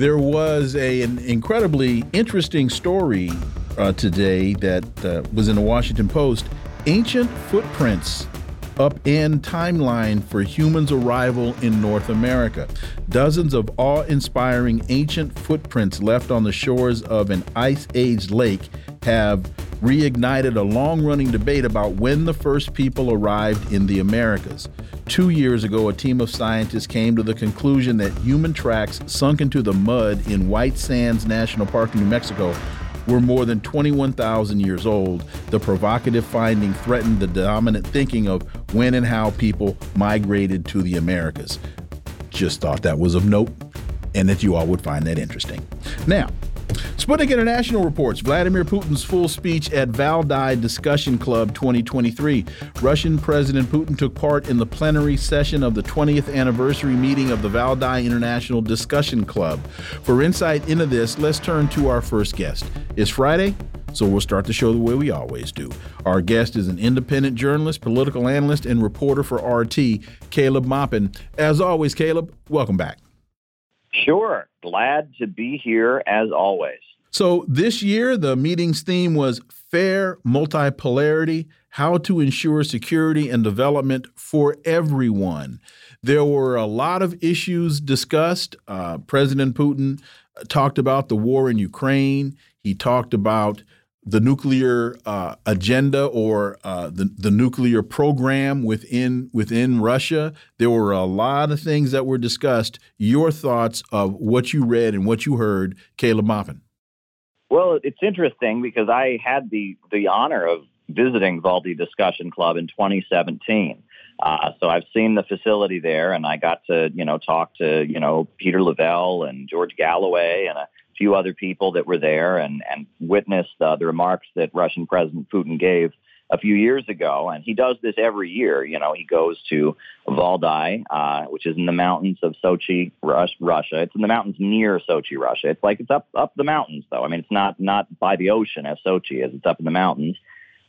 There was a, an incredibly interesting story uh, today that uh, was in the Washington Post. Ancient footprints upend timeline for humans' arrival in North America. Dozens of awe inspiring ancient footprints left on the shores of an ice age lake have reignited a long running debate about when the first people arrived in the Americas. Two years ago, a team of scientists came to the conclusion that human tracks sunk into the mud in White Sands National Park New Mexico were more than 21,000 years old. The provocative finding threatened the dominant thinking of when and how people migrated to the Americas. Just thought that was of note and that you all would find that interesting. Now, Sputnik International reports Vladimir Putin's full speech at Valdai Discussion Club 2023. Russian President Putin took part in the plenary session of the 20th anniversary meeting of the Valdai International Discussion Club. For insight into this, let's turn to our first guest. It's Friday, so we'll start the show the way we always do. Our guest is an independent journalist, political analyst, and reporter for RT, Caleb Maupin. As always, Caleb, welcome back. Sure. Glad to be here as always. So, this year, the meeting's theme was fair multipolarity how to ensure security and development for everyone. There were a lot of issues discussed. Uh, President Putin talked about the war in Ukraine, he talked about the nuclear uh, agenda or uh, the the nuclear program within within Russia. There were a lot of things that were discussed. Your thoughts of what you read and what you heard, Caleb Maupin. Well, it's interesting because I had the the honor of visiting Valdai Discussion Club in 2017. Uh, so I've seen the facility there, and I got to you know talk to you know Peter Lavelle and George Galloway and few other people that were there and, and witnessed uh, the remarks that Russian President Putin gave a few years ago. And he does this every year. You know, he goes to Valdai, uh, which is in the mountains of Sochi, Russia. It's in the mountains near Sochi, Russia. It's like it's up up the mountains, though. I mean, it's not not by the ocean as Sochi is. It's up in the mountains.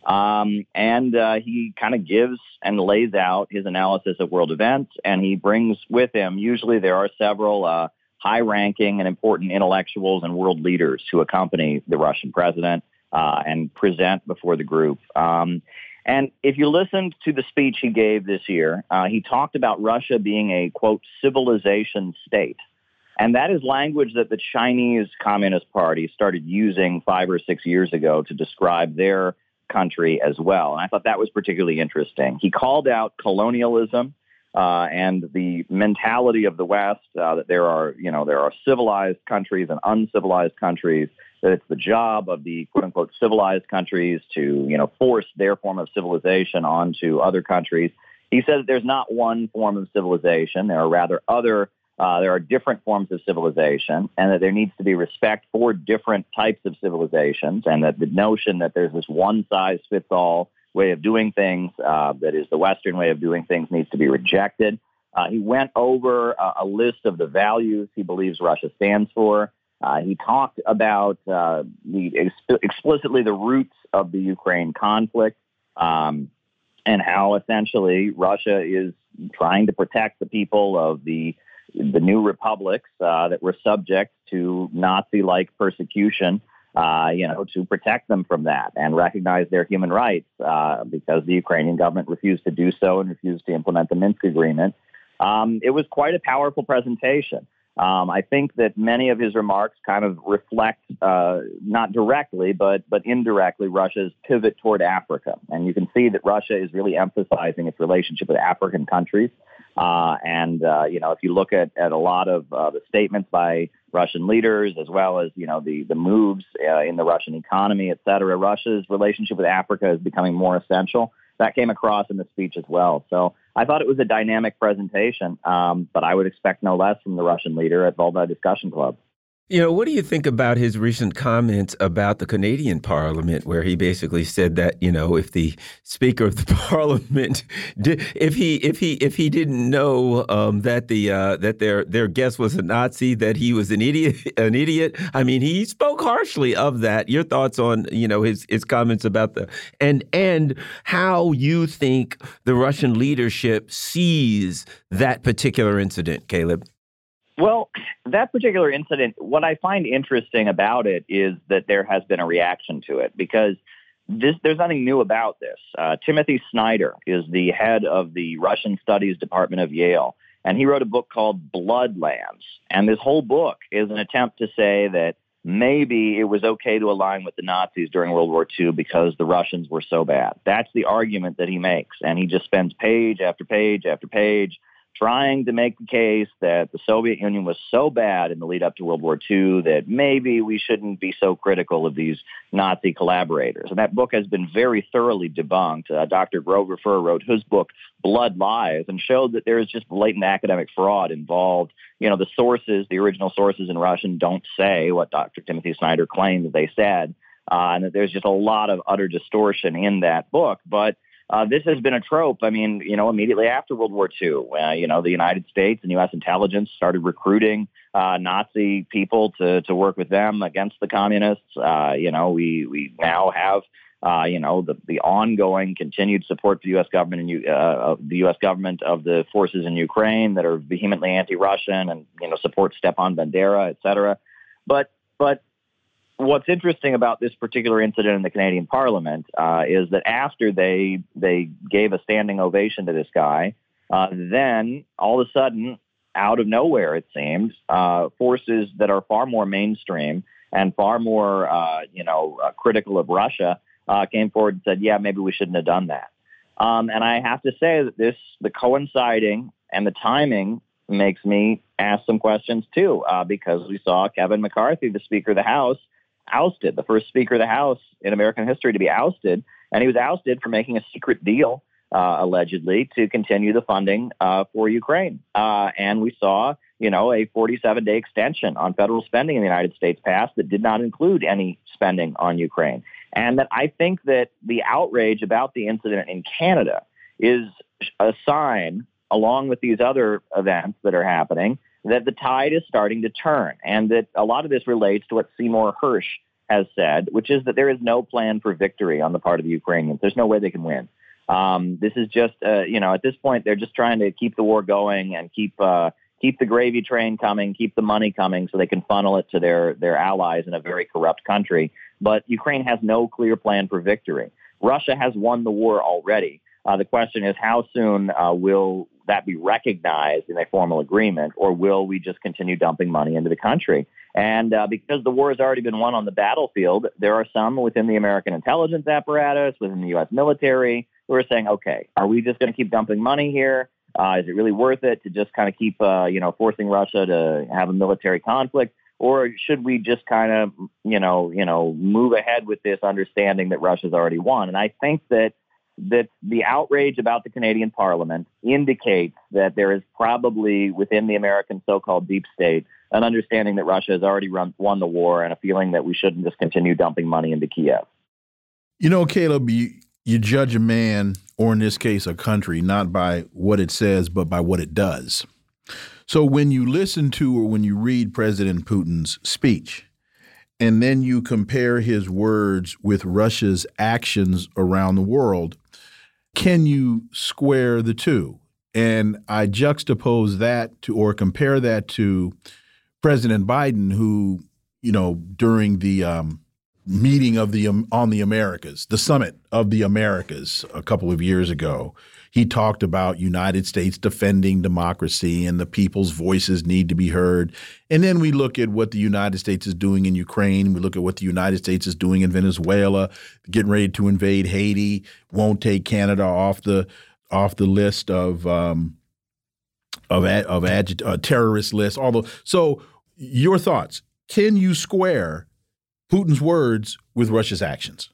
Um, and uh, he kind of gives and lays out his analysis of world events, and he brings with him. Usually, there are several. Uh, high ranking and important intellectuals and world leaders who accompany the Russian president uh, and present before the group. Um, and if you listened to the speech he gave this year, uh, he talked about Russia being a, quote, civilization state. And that is language that the Chinese Communist Party started using five or six years ago to describe their country as well. And I thought that was particularly interesting. He called out colonialism uh, and the mentality of the West uh, that there are, you know, there are civilized countries and uncivilized countries. That it's the job of the quote unquote civilized countries to, you know, force their form of civilization onto other countries. He says there's not one form of civilization. There are rather other. Uh, there are different forms of civilization, and that there needs to be respect for different types of civilizations, and that the notion that there's this one size fits all way of doing things, uh, that is the Western way of doing things, needs to be rejected. Uh, he went over a, a, list of the values he believes Russia stands for. Uh, he talked about uh, the ex- explicitly the roots of the Ukraine conflict um, and how essentially Russia is trying to protect the people of the the new republics uh, that were subject to Nazi-like persecution uh, you know, to protect them from that and recognize their human rights uh, because the Ukrainian government refused to do so and refused to implement the Minsk agreement. Um, it was quite a powerful presentation. Um, I think that many of his remarks kind of reflect, uh, not directly, but but indirectly, Russia's pivot toward Africa, and you can see that Russia is really emphasizing its relationship with African countries. Uh, and uh, you know, if you look at, at a lot of uh, the statements by Russian leaders, as well as you know the the moves uh, in the Russian economy, et cetera, Russia's relationship with Africa is becoming more essential. That came across in the speech as well. So I thought it was a dynamic presentation, um, but I would expect no less from the Russian leader at Valdai Discussion Club. You know, what do you think about his recent comments about the Canadian Parliament, where he basically said that you know, if the Speaker of the Parliament, did, if he if he if he didn't know um, that the uh, that their their guest was a Nazi, that he was an idiot, an idiot. I mean, he spoke harshly of that. Your thoughts on you know his his comments about the and and how you think the Russian leadership sees that particular incident, Caleb? Well, that particular incident, what I find interesting about it is that there has been a reaction to it because this, there's nothing new about this. Uh, Timothy Snyder is the head of the Russian Studies Department of Yale, and he wrote a book called Bloodlands. And this whole book is an attempt to say that maybe it was okay to align with the Nazis during World War II because the Russians were so bad. That's the argument that he makes. And he just spends page after page after page trying to make the case that the Soviet Union was so bad in the lead up to World War II that maybe we shouldn't be so critical of these Nazi collaborators. And that book has been very thoroughly debunked. Uh, Dr. Grover wrote his book, Blood Lies, and showed that there is just blatant academic fraud involved. You know, the sources, the original sources in Russian don't say what Dr. Timothy Snyder claimed they said. Uh, and that there's just a lot of utter distortion in that book. But uh, this has been a trope. I mean, you know, immediately after World War II, uh, you know, the United States and U.S. intelligence started recruiting uh, Nazi people to to work with them against the communists. Uh, you know, we we now have. Uh, you know the the ongoing continued support for the U.S. government and uh, the U.S. government of the forces in Ukraine that are vehemently anti-Russian and you know support Stepan Bandera, et cetera. But but what's interesting about this particular incident in the Canadian Parliament uh, is that after they they gave a standing ovation to this guy, uh, then all of a sudden, out of nowhere, it seems, uh, forces that are far more mainstream and far more uh, you know uh, critical of Russia uh, came forward and said, "Yeah, maybe we shouldn't have done that." Um, and I have to say that this the coinciding and the timing makes me ask some questions too, because we saw Kevin McCarthy, the Speaker of the House ousted, the first Speaker of the House in American history to be ousted. And he was ousted for making a secret deal, uh, allegedly, to continue the funding uh, for Ukraine. Uh, and we saw, you know, a 47 day extension on federal spending in the United States passed that did not include any spending on Ukraine. And that I think that the outrage about the incident in Canada is a sign, along with these other events that are happening, that the tide is starting to turn, and that a lot of this relates to what Seymour Hersh has said, which is that there is no plan for victory on the part of the Ukrainians. There's no way they can win. Um, this is just, uh, you know, at this point, they're just trying to keep the war going and keep uh, keep the gravy train coming, keep the money coming, so they can funnel it to their their allies in a very corrupt country. But Ukraine has no clear plan for victory. Russia has won the war already. Uh, the question is, how soon uh, will that be recognized in a formal agreement, or will we just continue dumping money into the country? And uh, because the war has already been won on the battlefield, there are some within the American intelligence apparatus, within the U.S. military, who are saying, okay, are we just going to keep dumping money here? Uh, is it really worth it to just kind of keep, uh, you know, forcing Russia to have a military conflict? Or should we just kind of, you know, you know, move ahead with this understanding that Russia's already won? And I think that that the outrage about the Canadian Parliament indicates that there is probably within the American so-called deep state an understanding that Russia has already run, won the war and a feeling that we shouldn't just continue dumping money into Kiev. You know, Caleb, you, you judge a man, or in this case, a country, not by what it says, but by what it does. So when you listen to or when you read President Putin's speech, and then you compare his words with Russia's actions around the world, can you square the two? And I juxtapose that to, or compare that to President Biden, who, you know, during the um, meeting of the um, on the Americas, the summit of the Americas a couple of years ago, he talked about United States defending democracy and the people's voices need to be heard. And then we look at what the United States is doing in Ukraine. We look at what the United States is doing in Venezuela, getting ready to invade Haiti. Won't take Canada off the off the list of um, of of uh, terrorist list. Although, so your thoughts? Can you square Putin's words with Russia's actions?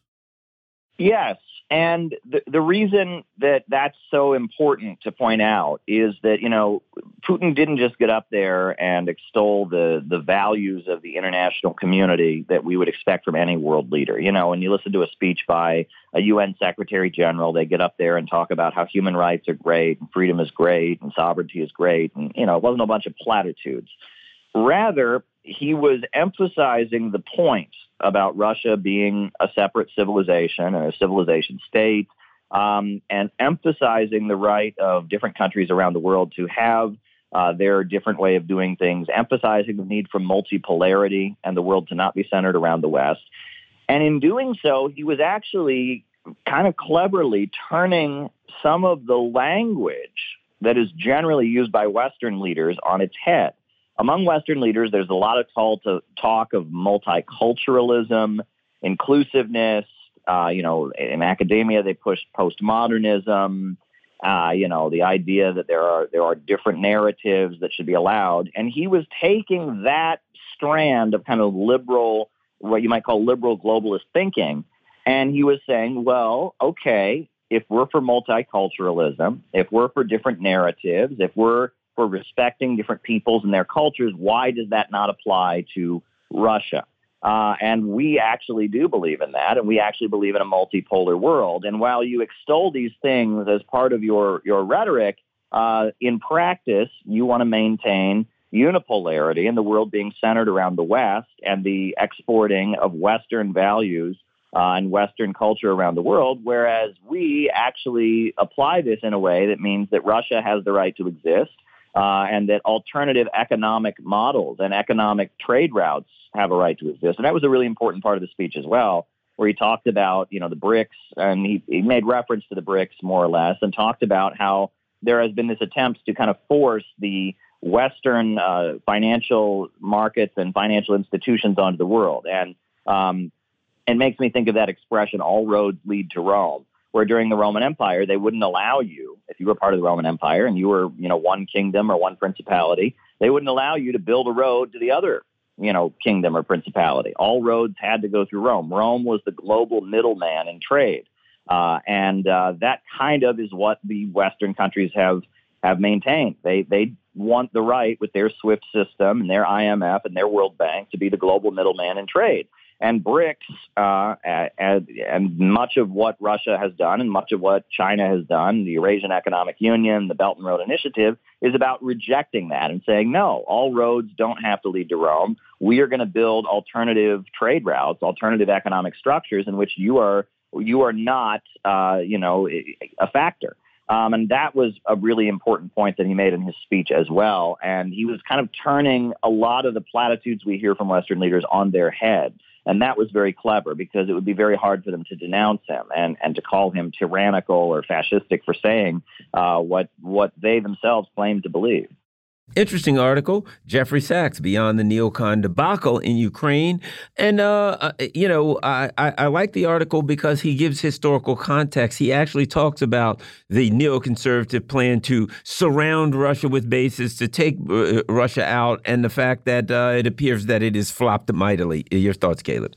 Yes. And the, the reason that that's so important to point out is that, you know, Putin didn't just get up there and extol the, the values of the international community that we would expect from any world leader. You know, when you listen to a speech by a UN Secretary General, they get up there and talk about how human rights are great and freedom is great and sovereignty is great. And, you know, it wasn't a bunch of platitudes. Rather, he was emphasizing the point about Russia being a separate civilization and a civilization state, um, and emphasizing the right of different countries around the world to have uh, their different way of doing things, emphasizing the need for multipolarity and the world to not be centered around the West. And in doing so, he was actually kind of cleverly turning some of the language that is generally used by Western leaders on its head among Western leaders, there's a lot of talk of multiculturalism, inclusiveness. Uh, you know, in academia, they push postmodernism. Uh, you know, the idea that there are there are different narratives that should be allowed, and he was taking that strand of kind of liberal, what you might call liberal globalist thinking, and he was saying, well, okay, if we're for multiculturalism, if we're for different narratives, if we're for respecting different peoples and their cultures, why does that not apply to Russia? Uh, and we actually do believe in that, and we actually believe in a multipolar world. And while you extol these things as part of your your rhetoric, uh, in practice, you want to maintain unipolarity and the world being centered around the West and the exporting of Western values uh, and Western culture around the world. Whereas we actually apply this in a way that means that Russia has the right to exist uh, and that alternative economic models and economic trade routes have a right to exist. And that was a really important part of the speech as well, where he talked about, you know, the BRICS, and he, he made reference to the BRICS more or less, and talked about how there has been this attempt to kind of force the Western uh, financial markets and financial institutions onto the world. And um, it makes me think of that expression, all roads lead to Rome where during the Roman Empire they wouldn't allow you, if you were part of the Roman Empire and you were, you know, one kingdom or one principality, they wouldn't allow you to build a road to the other, you know, kingdom or principality. All roads had to go through Rome. Rome was the global middleman in trade, uh, and uh, that kind of is what the Western countries have have maintained. They they want the right with their SWIFT system and their IMF and their World Bank to be the global middleman in trade. And BRICS, uh, and, and much of what Russia has done and much of what China has done, the Eurasian Economic Union, the Belt and Road Initiative, is about rejecting that and saying, no, all roads don't have to lead to Rome. We are going to build alternative trade routes, alternative economic structures in which you are you are not, uh, you know, a factor. Um, and that was a really important point that he made in his speech as well. And he was kind of turning a lot of the platitudes we hear from Western leaders on their head. And that was very clever because it would be very hard for them to denounce him and, and to call him tyrannical or fascistic for saying uh, what, what they themselves claim to believe. Interesting article, Jeffrey Sachs, Beyond the Neocon Debacle in Ukraine. And, uh, uh, you know, I, I, I, like the article because he gives historical context. He actually talks about the neoconservative plan to surround Russia with bases, to take uh, Russia out, and the fact that uh, it appears that it has flopped mightily. Your thoughts, Caleb?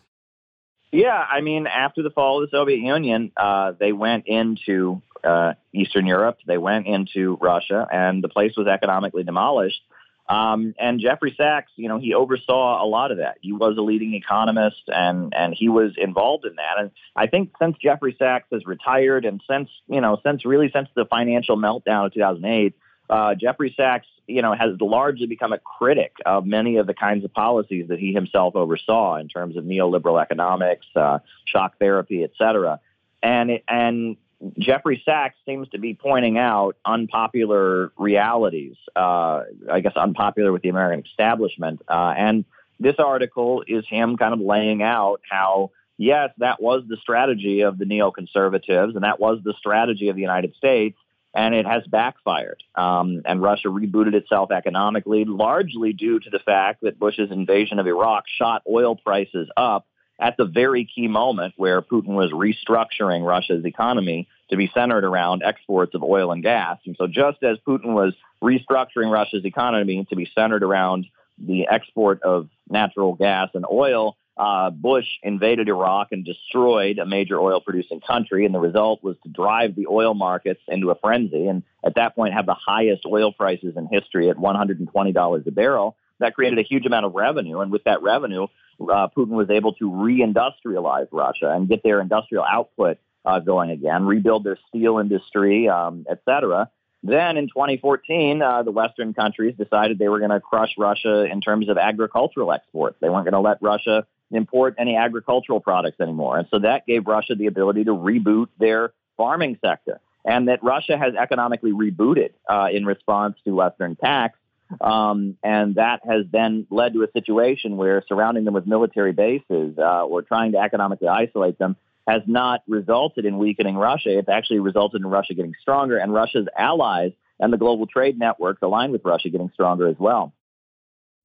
Yeah, I mean, after the fall of the Soviet Union, uh, they went into uh, Eastern Europe. They went into Russia, and the place was economically demolished. Um, and Jeffrey Sachs, you know, he oversaw a lot of that. He was a leading economist, and and he was involved in that. And I think since Jeffrey Sachs has retired, and since you know, since really since the financial meltdown of 2008, uh, Jeffrey Sachs, you know, has largely become a critic of many of the kinds of policies that he himself oversaw in terms of neoliberal economics, uh, shock therapy, et cetera. And it, and Jeffrey Sachs seems to be pointing out unpopular realities, uh, I guess unpopular with the American establishment. Uh, and this article is him kind of laying out how, yes, that was the strategy of the neoconservatives, and that was the strategy of the United States, and it has backfired. Um, and Russia rebooted itself economically, largely due to the fact that Bush's invasion of Iraq shot oil prices up at the very key moment where Putin was restructuring Russia's economy to be centered around exports of oil and gas. And so just as Putin was restructuring Russia's economy to be centered around the export of natural gas and oil, uh, Bush invaded Iraq and destroyed a major oil producing country. And the result was to drive the oil markets into a frenzy. And at that point, have the highest oil prices in history at $120 a barrel. That created a huge amount of revenue. And with that revenue, uh, Putin was able to reindustrialize Russia and get their industrial output uh, going again, rebuild their steel industry, um, et cetera. Then in 2014, uh, the Western countries decided they were going to crush Russia in terms of agricultural exports. They weren't going to let Russia import any agricultural products anymore. And so that gave Russia the ability to reboot their farming sector. And that Russia has economically rebooted uh, in response to Western tax. Um, and that has then led to a situation where surrounding them with military bases uh, or trying to economically isolate them has not resulted in weakening Russia. It's actually resulted in Russia getting stronger and Russia's allies and the global trade networks aligned with Russia getting stronger as well.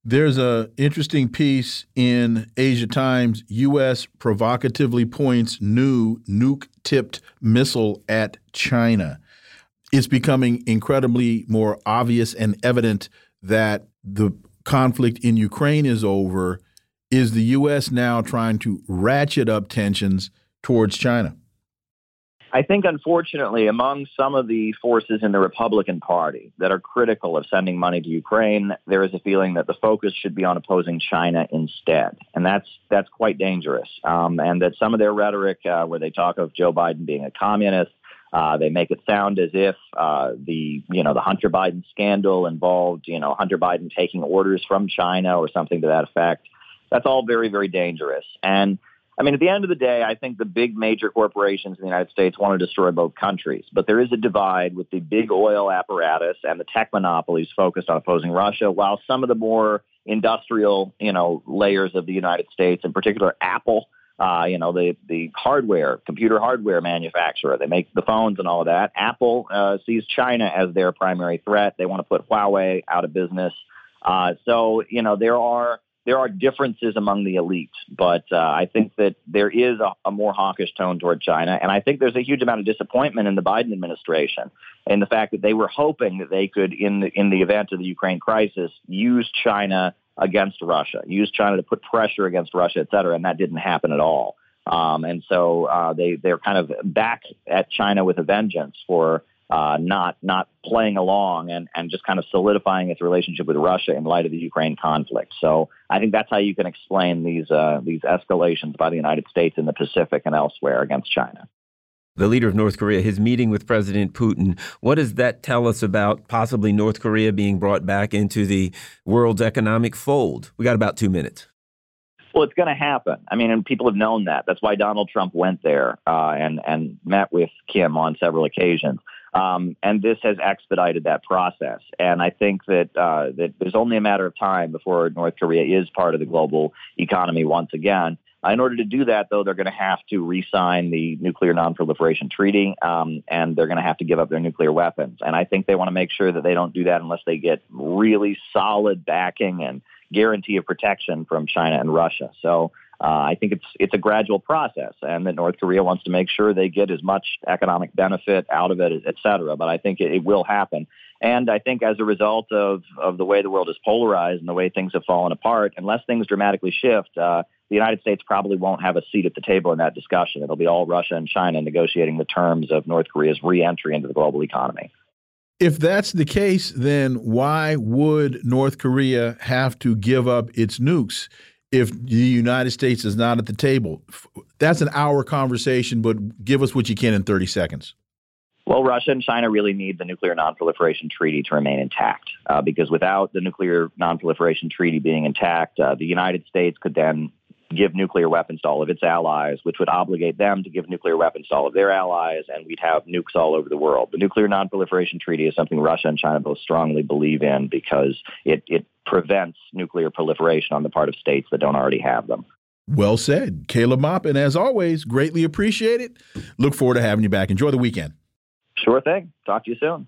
There's a interesting piece in Asia Times. U.S. provocatively points new nuke-tipped missile at China. It's becoming incredibly more obvious and evident that the conflict in Ukraine is over. Is the U.S. now trying to ratchet up tensions towards China? I think, unfortunately, among some of the forces in the Republican Party that are critical of sending money to Ukraine, there is a feeling that the focus should be on opposing China instead, and that's that's quite dangerous. Um, and that some of their rhetoric, uh, where they talk of Joe Biden being a communist, uh, they make it sound as if uh, the you know the Hunter Biden scandal involved you know Hunter Biden taking orders from China or something to that effect. That's all very very dangerous and I mean, at the end of the day, I think the big major corporations in the United States want to destroy both countries. But there is a divide with the big oil apparatus and the tech monopolies focused on opposing Russia, while some of the more industrial, you know, layers of the United States, in particular Apple, uh, you know, the, the hardware, computer hardware manufacturer, they make the phones and all of that. Apple uh, sees China as their primary threat. They want to put Huawei out of business. Uh, so, you know, there are there are differences among the elites, but uh, I think that there is a, a, more hawkish tone toward China, and I think there's a huge amount of disappointment in the Biden administration in the fact that they were hoping that they could, in the, in the event of the Ukraine crisis, use China against Russia, use China to put pressure against Russia, et cetera, and that didn't happen at all. Um, and so uh, they they're kind of back at China with a vengeance for uh, not not playing along and, and just kind of solidifying its relationship with Russia in light of the Ukraine conflict. So I think that's how you can explain these uh, these escalations by the United States in the Pacific and elsewhere against China. The leader of North Korea, his meeting with President Putin, what does that tell us about possibly North Korea being brought back into the world's economic fold? We got about two minutes. Well, it's going to happen. I mean, and people have known that. That's why Donald Trump went there uh, and and met with Kim on several occasions. Um, and this has expedited that process. And I think that uh, that there's only a matter of time before North Korea is part of the global economy once again. Uh, in order to do that, though, they're going to have to re-sign the Nuclear Non-Proliferation Treaty, um, and they're going to have to give up their nuclear weapons. And I think they want to make sure that they don't do that unless they get really solid backing and guarantee of protection from China and Russia. So uh, I think it's it's a gradual process, and that North Korea wants to make sure they get as much economic benefit out of it, et cetera. But I think it, it will happen. And I think as a result of, of the way the world is polarized and the way things have fallen apart, unless things dramatically shift, uh, the United States probably won't have a seat at the table in that discussion. It'll be all Russia and China negotiating the terms of North Korea's reentry into the global economy. If that's the case, then why would North Korea have to give up its nukes? If the United States is not at the table. That's an hour conversation, but give us what you can in 30 seconds. Well, Russia and China really need the Nuclear Nonproliferation Treaty to remain intact uh, because without the Nuclear Nonproliferation Treaty being intact, uh, the United States could then give nuclear weapons to all of its allies, which would obligate them to give nuclear weapons to all of their allies, and we'd have nukes all over the world. The Nuclear Nonproliferation Treaty is something Russia and China both strongly believe in because it, it prevents nuclear proliferation on the part of states that don't already have them. Well said. Caleb Maupin, as always, greatly appreciate it. Look forward to having you back. Enjoy the weekend. Sure thing. Talk to you soon.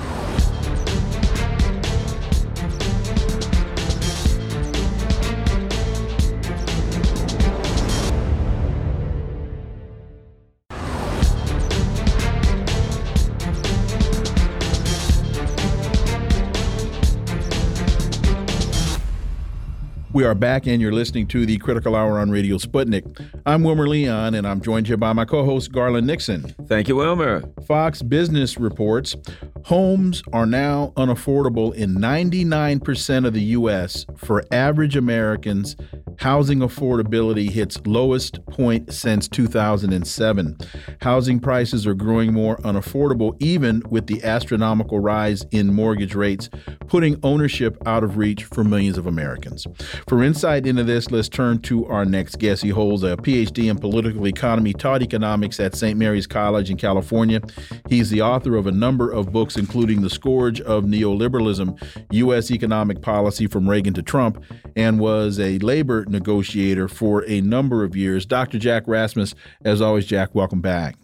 We are back, and you're listening to the Critical Hour on Radio Sputnik. I'm Wilmer Leon, and I'm joined here by my co host, Garland Nixon. Thank you, Wilmer. Fox Business reports homes are now unaffordable in 99% of the U.S. for average Americans. Housing affordability hits lowest point since 2007. Housing prices are growing more unaffordable, even with the astronomical rise in mortgage rates, putting ownership out of reach for millions of Americans. For insight into this, let's turn to our next guest. He holds a PhD in political economy, taught economics at St. Mary's College in California. He's the author of a number of books, including The Scourge of Neoliberalism U.S. Economic Policy from Reagan to Trump, and was a labor negotiator for a number of years. Dr. Jack Rasmus, as always, Jack, welcome back.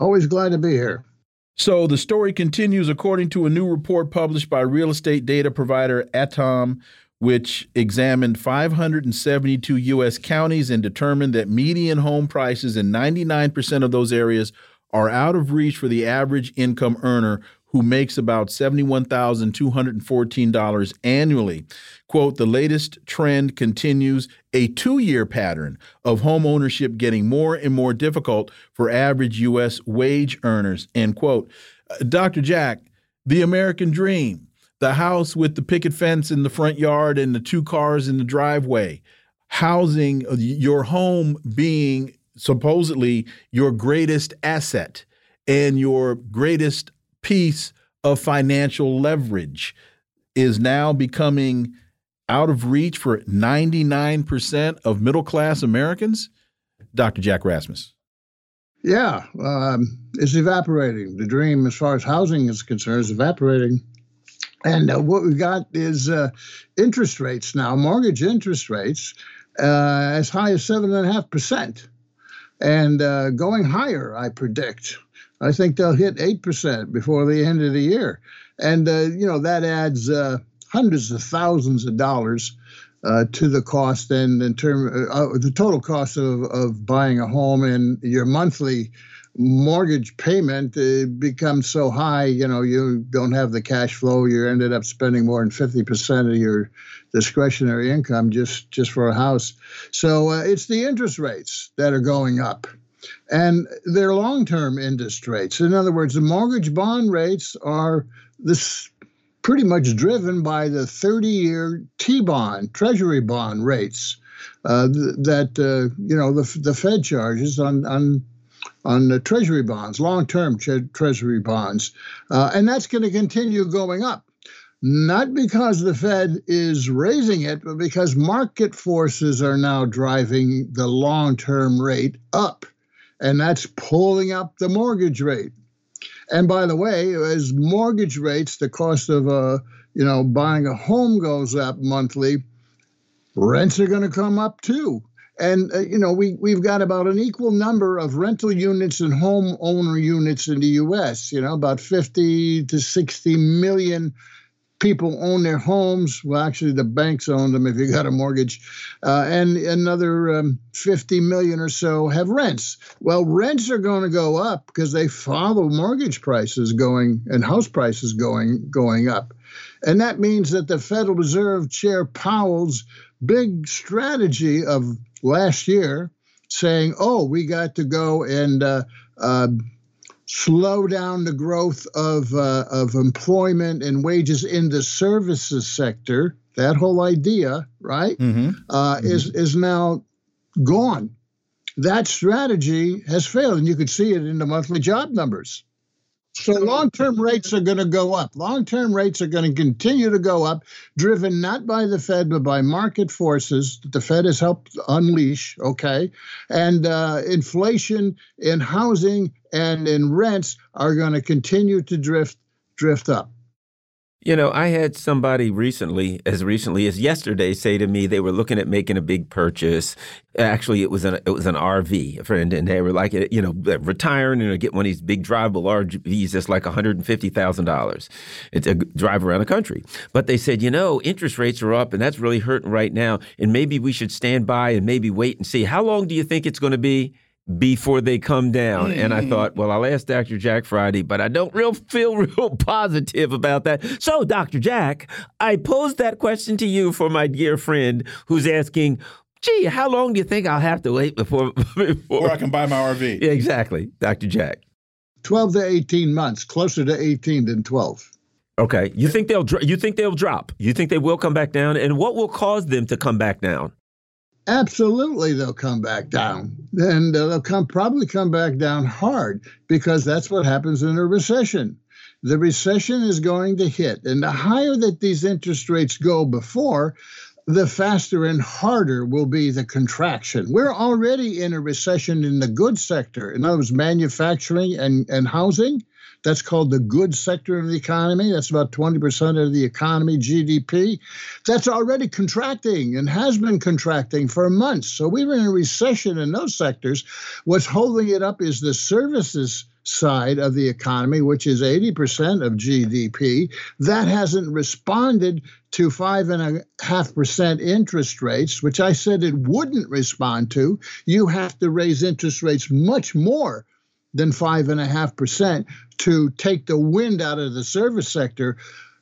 Always glad to be here. So the story continues according to a new report published by real estate data provider ATTOM which examined 572 U.S. counties and determined that median home prices in 99% of those areas are out of reach for the average income earner who makes about $71,214 annually. Quote, the latest trend continues a two year pattern of home ownership getting more and more difficult for average U.S. wage earners, end quote. Uh, Dr. Jack, the American dream the house with the picket fence in the front yard and the two cars in the driveway, housing uh, your home being supposedly your greatest asset and your greatest piece of financial leverage is now becoming out of reach for 99% of middle class Americans? Dr. Jack Rasmus. Yeah, um, it's evaporating. The dream, as far as housing is concerned, is evaporating. And uh, what we've got is uh, interest rates now, mortgage interest rates uh, as high as 7.5%. And uh, going higher, I predict. I think they'll hit 8% before the end of the year. And, uh, you know, that adds uh, hundreds of thousands of dollars to the cost and in term the total cost of, of buying a home and your monthly mortgage payment uh, becomes so high, you know, you don't have the cash flow. You ended up spending more than 50% of your discretionary income just, just for a house. So uh, it's the interest rates that are going up. And they're long term interest rates. In other words, the mortgage bond rates are this pretty much driven by the 30 year T bond, treasury bond rates. Uh, that uh, you know the the Fed charges on on on the treasury bonds, long term tre- treasury bonds. Uh, and that's going to continue going up. Not because the Fed is raising it, but because market forces are now driving the long term rate up. And that's pulling up the mortgage rate. And by the way, as mortgage rates, the cost of uh, you know buying a home goes up monthly, rents are going to come up too. And uh, you know, we we've got about an equal number of rental units and homeowner units in the U.S. You know, about 50 to 60 million people own their homes. Well, actually, the banks own them if you got a mortgage, uh, and another um, 50 million or so have rents. Well, rents are going to go up because they follow mortgage prices going and house prices going going up, and that means that the Federal Reserve Chair Powell's big strategy of last year saying, oh, we got to go and uh, uh, slow down the growth of, uh, of employment and wages in the services sector. That whole idea, right, mm-hmm. Mm-hmm. is is now gone. That strategy has failed, and you could see it in the monthly job numbers. So long term rates are going to go up. Long term rates are going to continue to go up, driven not by the Fed, but by market forces that the Fed has helped unleash. Okay. And uh, inflation in housing and in rents are going to continue to drift drift up. You know, I had somebody recently, as recently as yesterday, say to me they were looking at making a big purchase. Actually, it was an it was an RV, a friend, and they were like, eh, you know, retiring and get one of these big drivable RVs that's like one hundred and fifty thousand dollars. It's a drive around the country. But they said, you know, interest rates are up, and that's really hurting right now. And maybe we should stand by and maybe wait and see. How long do you think it's going to be? Before they come down. Mm. And I thought, well, I'll ask Dr. Jack Friday, but I don't real feel real positive about that. So, Dr. Jack, I posed that question to you for my dear friend who's asking, gee, how long do you think I'll have to wait before before I can buy my RV? Yeah, exactly, Dr. Jack. 12 to 18 months, closer to 18 than 12. Okay, you think they'll you think they'll drop? You think they will come back down? And what will cause them to come back down? Absolutely, they'll come back down, and uh, they'll come probably come back down hard because that's what happens in a recession. The recession is going to hit, and the higher that these interest rates go before, the faster and harder will be the contraction. We're already in a recession in the goods sector, in other words, manufacturing and, and housing. That's called the goods sector of the economy. That's about 20% of the economy, GDP. That's already contracting and has been contracting for months. So we were in a recession in those sectors. What's holding it up is the services side of the economy, which is 80% of GDP, that hasn't responded to five and a half percent interest rates, which I said it wouldn't respond to. You have to raise interest rates much more than five and a half percent to take the wind out of the service sector.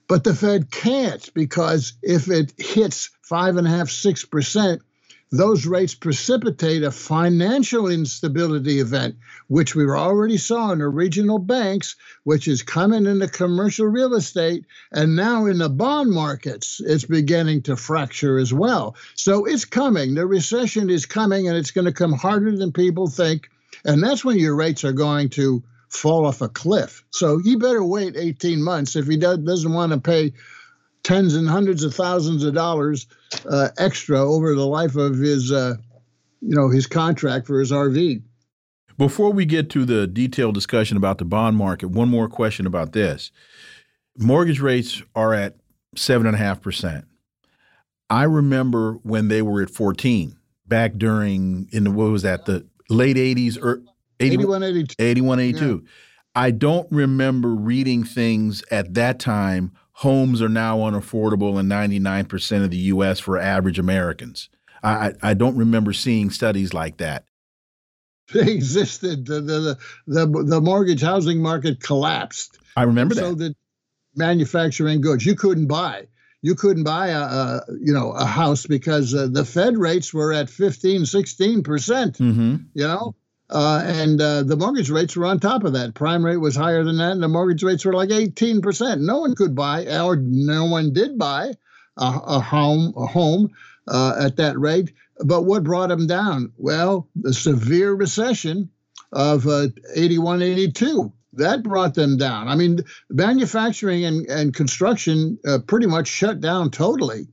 But the Fed can't because if it hits five and a half, six percent, those rates precipitate a financial instability event, which we already saw in the regional banks, which is coming in the commercial real estate, and now in the bond markets, it's beginning to fracture as well. So it's coming. The recession is coming, and it's going to come harder than people think. And that's when your rates are going to fall off a cliff. So he better wait 18 months if he doesn't want to pay tens and hundreds of thousands of dollars uh, extra over the life of his, uh, you know, his contract for his RV. Before we get to the detailed discussion about the bond market, one more question about this: mortgage rates are at seven and a half percent. I remember when they were at fourteen back during in the what was that the late eighties or 81, 82. 81, 82. Yeah. I don't remember reading things at that time homes are now unaffordable in 99% of the U.S. for average Americans. I, I don't remember seeing studies like that. They existed. The, the, the, the mortgage housing market collapsed. I remember that. So that manufacturing goods you couldn't buy. You couldn't buy a, a you know a house because uh, the Fed rates were at 15, 16 percent. Mm -hmm. You know, uh, and uh, the mortgage rates were on top of that. Prime rate was higher than that, and the mortgage rates were like 18%. No one could buy, or no one did buy a, a home, a home uh, at that rate. But what brought them down? Well, the severe recession of uh, 81, 82. That brought them down. I mean, manufacturing and, and construction uh, pretty much shut down totally.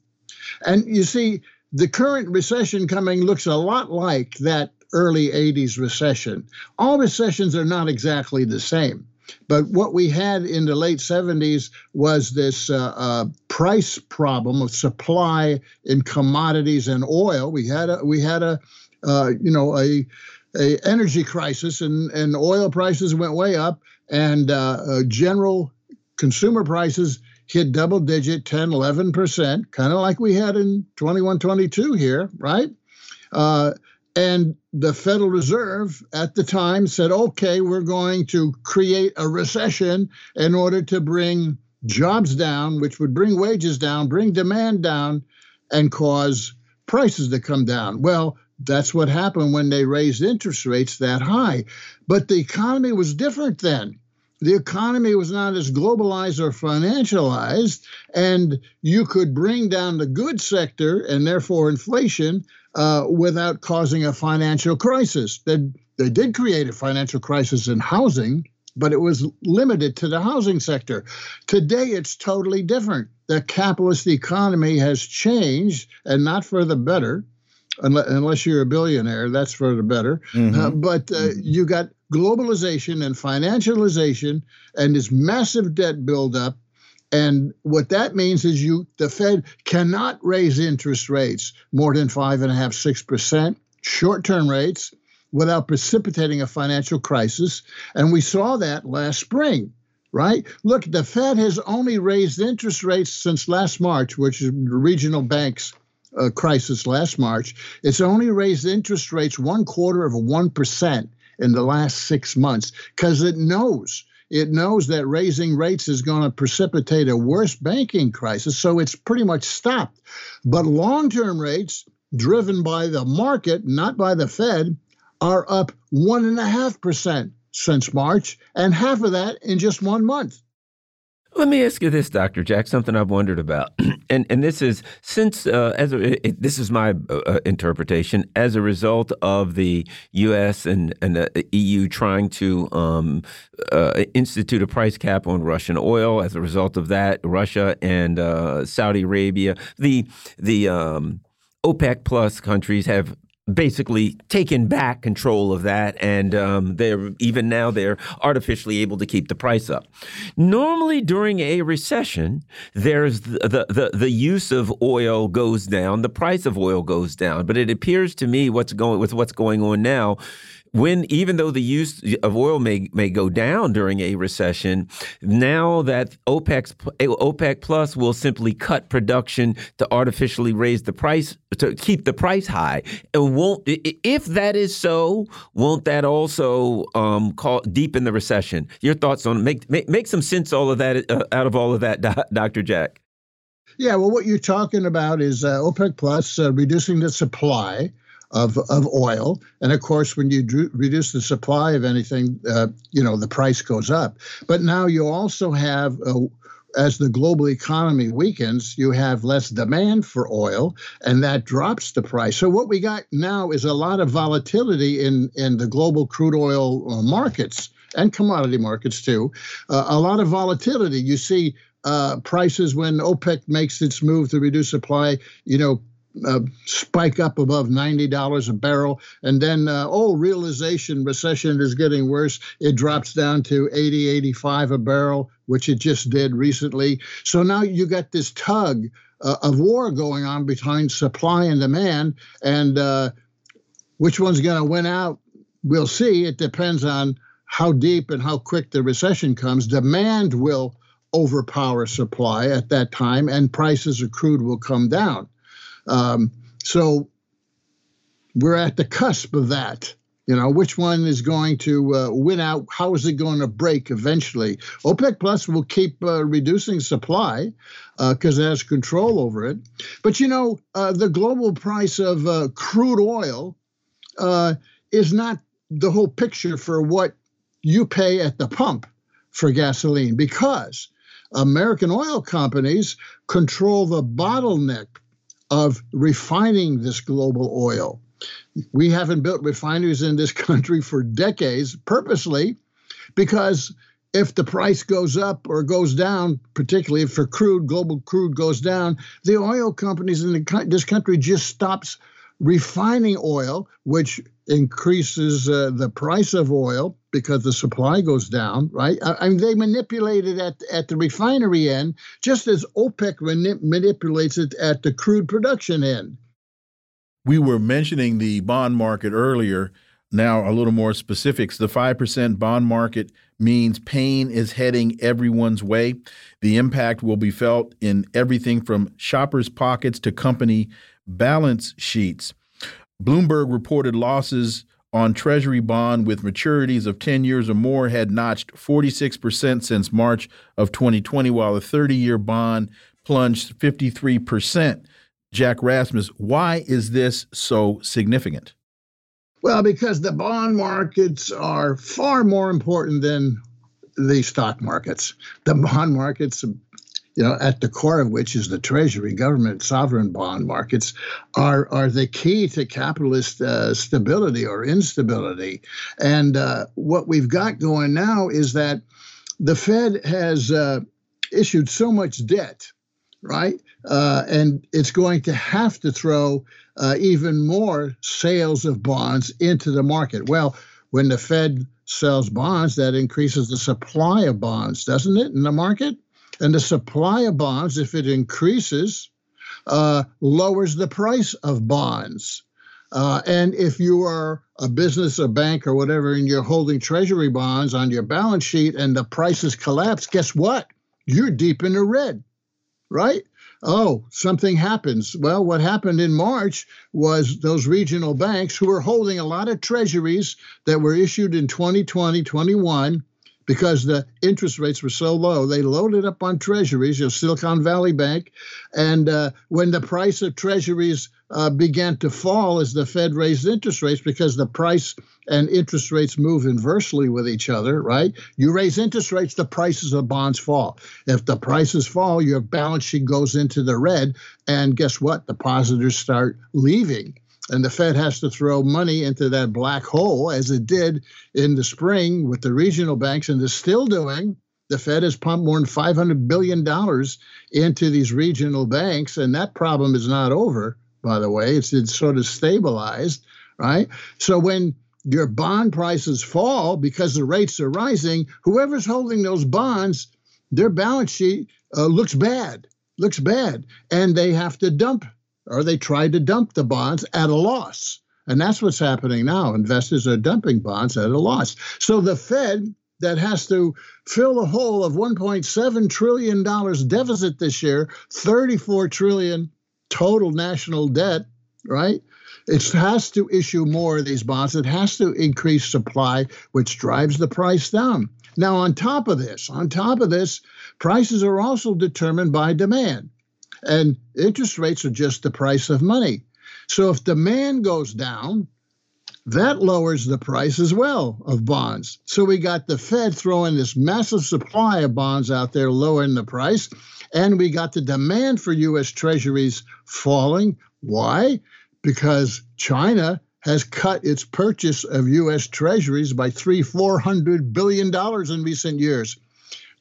And you see, the current recession coming looks a lot like that early 80s recession. All recessions are not exactly the same. But what we had in the late 70s was this uh, uh, price problem of supply in commodities and oil. We had a we had a uh, you know a a energy crisis and and oil prices went way up and uh, uh, general consumer prices hit double digit 10 11% kind of like we had in 21 22 here right uh, and the Federal Reserve at the time said, okay, we're going to create a recession in order to bring jobs down, which would bring wages down, bring demand down, and cause prices to come down. Well, that's what happened when they raised interest rates that high. But the economy was different then. The economy was not as globalized or financialized, and you could bring down the goods sector and therefore inflation uh, without causing a financial crisis. They, they did create a financial crisis in housing, but it was limited to the housing sector. Today, it's totally different. The capitalist economy has changed, and not for the better, unless you're a billionaire, that's for the better. Mm-hmm. Uh, but uh, mm-hmm. you got globalization and financialization and this massive debt buildup and what that means is you the Fed cannot raise interest rates more than five and a half, six percent, short-term rates, without precipitating a financial crisis. And we saw that last spring, right? Look, the Fed has only raised interest rates since last March, which is regional banks uh, crisis last March, it's only raised interest rates one quarter of a 1% in the last six months because it knows it knows that raising rates is going to precipitate a worse banking crisis, so it's pretty much stopped. But long term rates, driven by the market, not by the Fed, are up 1.5% since March, and half of that in just one month. Let me ask you this, Dr. Jack, something I've wondered about. and and this is since uh, as a, it, this is my uh, uh interpretation as a result of the U.S. and and the EU trying to um, uh, institute a price cap on Russian oil. As a result of that, Russia and uh, Saudi Arabia, the the um, OPEC plus countries have basically taken back control of that, and um, they're even now they're artificially able to keep the price up. Normally, during a recession, there's the, the the, the use of oil goes down, the price of oil goes down. But it appears to me what's going with what's going on now when even though the use of oil may may go down during a recession, now that OPEC OPEC plus will simply cut production to artificially raise the price to keep the price high. And won't if that is so, won't that also um, call, deepen the recession? Your thoughts on make make, make some sense all of that uh, out of all of that, Dr. Jack. Yeah, well, what you're talking about is uh, OPEC plus uh, reducing the supply of, of oil. And of course, when you reduce the supply of anything, uh, you know, the price goes up. But now you also have, uh, as the global economy weakens, you have less demand for oil, and that drops the price. So what we got now is a lot of volatility in, in the global crude oil uh, markets and commodity markets too. Uh, a lot of volatility. You see uh, prices when OPEC makes its move to reduce supply, you know, uh, spike up above $90 a barrel. And then, uh, oh, realization recession is getting worse. It drops down to 80, 85 a barrel, which it just did recently. So now you got this tug uh, of war going on between supply and demand. And uh, which one's going to win out? We'll see. It depends on how deep and how quick the recession comes. Demand will overpower supply at that time, and prices of crude will come down. Um, so we're at the cusp of that. You know, which one is going to uh, win out? How is it going to break eventually? OPEC Plus will keep uh, reducing supply because uh, it has control over it. But you know, uh, the global price of uh, crude oil uh, is not the whole picture for what you pay at the pump for gasoline because American oil companies control the bottleneck of refining this global oil. We haven't built refineries in this country for decades purposely because if the price goes up or goes down, particularly if for crude, global crude goes down, the oil companies in the, this country just stops refining oil, which increases uh, the price of oil because the supply goes down, right? I, I, mean, they manipulate it at, at the refinery end, just as OPEC manip manipulates it at the crude production end. We were mentioning the bond market earlier. Now, a little more specifics. The 5% bond market means pain is heading everyone's way. The impact will be felt in everything from shoppers' pockets to company balance sheets. Bloomberg reported losses on Treasury bond with maturities of 10 years or more had notched 46% since March of 2020, while a 30 year bond plunged 53%. Jack Rasmus, why is this so significant? Well, because the bond markets are far more important than the stock markets. The bond markets you know, at the core of which is the Treasury, government, sovereign bond markets, are are the key to capitalist uh, stability or instability. And uh, what we've got going now is that the Fed has uh, issued so much debt, right? Uh, and it's going to have to throw uh, even more sales of bonds into the market. Well, when the Fed sells bonds, that increases the supply of bonds, doesn't it, in the market? And the supply of bonds, if it increases, uh, lowers the price of bonds. Uh, and if you are a business, a bank, or whatever, and you're holding treasury bonds on your balance sheet and the prices collapse, guess what? You're deep in the red, right? oh, something happens. Well, what happened in March was those regional banks who were holding a lot of treasuries that were issued in 2020, 21 because the interest rates were so low. They loaded up on treasuries, know, Silicon Valley Bank. And uh, when the price of treasuries uh, began to fall as the Fed raised interest rates, because the price and interest rates move inversely with each other, right? You raise interest rates, the prices of bonds fall. If the prices fall, your balance sheet goes into the red. And guess what? Depositors start leaving and the Fed has to throw money into that black hole, as it did in the spring with the regional banks, and is still doing. The Fed has pumped more than $500 billion into these regional banks, and that problem is not over, by the way. It's, it's sort of stabilized, right? So when your bond prices fall because the rates are rising, whoever's holding those bonds, their balance sheet uh, looks bad, looks bad, and they have to dump or they tried to dump the bonds at a loss. And that's what's happening now. Investors are dumping bonds at a loss. So the Fed that has to fill a hole of 1.7 trillion dollars deficit this year, 34 trillion total national debt, right? It has to issue more of these bonds. It has to increase supply, which drives the price down. Now, on top of this, on top of this, prices are also determined by demand. And interest rates are just the price of money. So if demand goes down, that lowers the price as well of bonds. So we got the Fed throwing this massive supply of bonds out there, lowering the price. And we got the demand for US treasuries falling. Why? Because China has cut its purchase of US treasuries by three, four hundred billion dollars in recent years.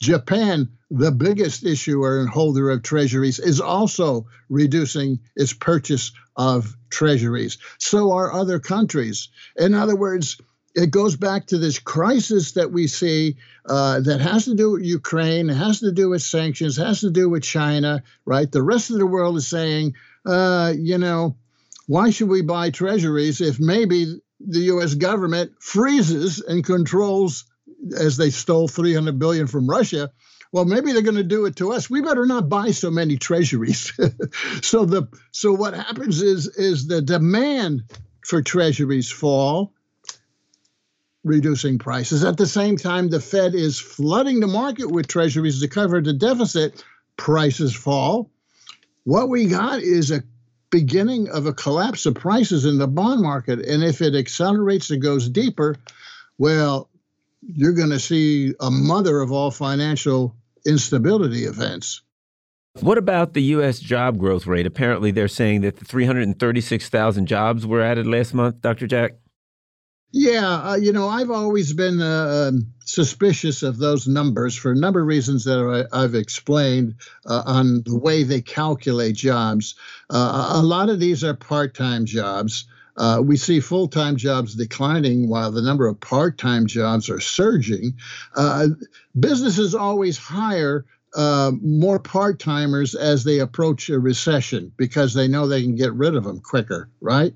Japan, the biggest issuer and holder of treasuries, is also reducing its purchase of treasuries. So are other countries. In other words, it goes back to this crisis that we see uh, that has to do with Ukraine, has to do with sanctions, has to do with China, right? The rest of the world is saying, uh, you know, why should we buy treasuries if maybe the U.S. government freezes and controls as they stole 300 billion from Russia. Well, maybe they're going to do it to us. We better not buy so many treasuries. so the so what happens is is the demand for treasuries fall, reducing prices. At the same time, the Fed is flooding the market with treasuries to cover the deficit. Prices fall. What we got is a beginning of a collapse of prices in the bond market. And if it accelerates and goes deeper, well, you're going to see a mother of all financial instability events. What about the U.S. job growth rate? Apparently, they're saying that the 336,000 jobs were added last month, Dr. Jack. Yeah, uh, you know, I've always been uh, um, suspicious of those numbers for a number of reasons that I, have explained uh, on the way they calculate jobs. Uh, a lot of these are part time jobs. Uh, we see full time jobs declining while the number of part time jobs are surging. Uh, businesses always hire uh, more part timers as they approach a recession because they know they can get rid of them quicker, right?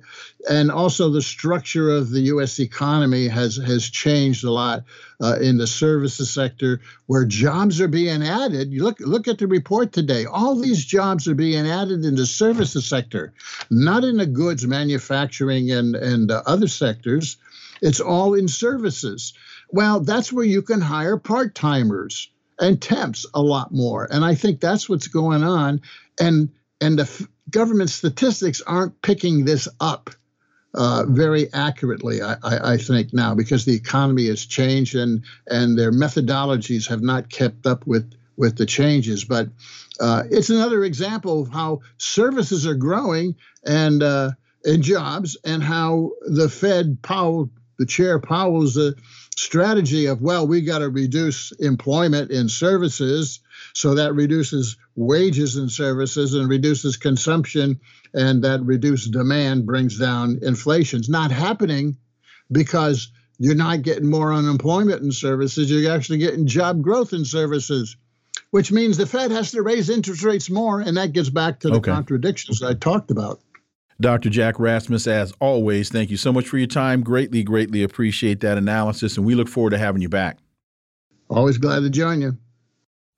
And also, the structure of the U.S. economy has has changed a lot uh, in the services sector, where jobs are being added. You look look at the report today. All these jobs are being added in the services sector, not in the goods manufacturing and and uh, other sectors. It's all in services. Well, that's where you can hire part timers and temps a lot more. And I think that's what's going on. And and the f- government statistics aren't picking this up uh, very accurately, I, I, I, think now, because the economy has changed and and their methodologies have not kept up with with the changes. But uh, it's another example of how services are growing and uh, and jobs, and how the Fed Powell, the chair Powell's uh, strategy of, well, we got to reduce employment in services. So that reduces wages in services and reduces consumption, and that reduced demand brings down inflation. It's not happening because you're not getting more unemployment in services, you're actually getting job growth in services, which means the Fed has to raise interest rates more, and that gets back to the okay. contradictions I talked about. Dr. Jack Rasmus, as always, thank you so much for your time. Greatly, greatly appreciate that analysis, and we look forward to having you back. Always glad to join you.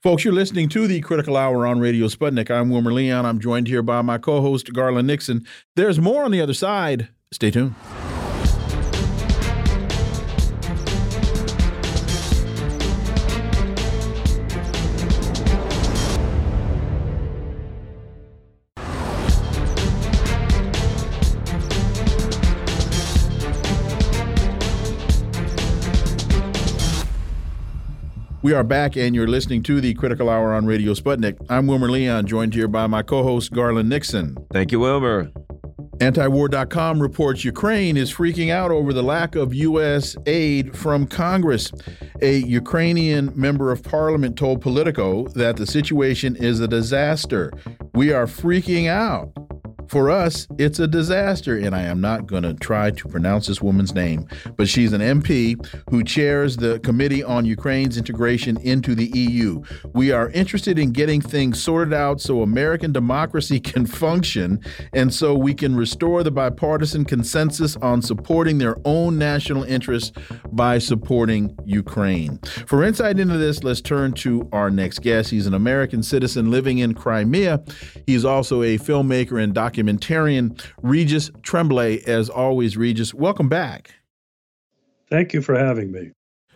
Folks, you're listening to the Critical Hour on Radio Sputnik. I'm Wilmer Leon. I'm joined here by my co host, Garland Nixon. There's more on the other side. Stay tuned. We are back, and you're listening to the Critical Hour on Radio Sputnik. I'm Wilmer Leon, joined here by my co host, Garland Nixon. Thank you, Wilmer. Antiwar.com reports Ukraine is freaking out over the lack of U.S. aid from Congress. A Ukrainian member of parliament told Politico that the situation is a disaster. We are freaking out. For us, it's a disaster, and I am not going to try to pronounce this woman's name, but she's an MP who chairs the Committee on Ukraine's integration into the EU. We are interested in getting things sorted out so American democracy can function and so we can restore the bipartisan consensus on supporting their own national interests by supporting Ukraine. For insight into this, let's turn to our next guest. He's an American citizen living in Crimea. He's also a filmmaker and documentarian documentarian Regis Tremblay. As always, Regis, welcome back. Thank you for having me.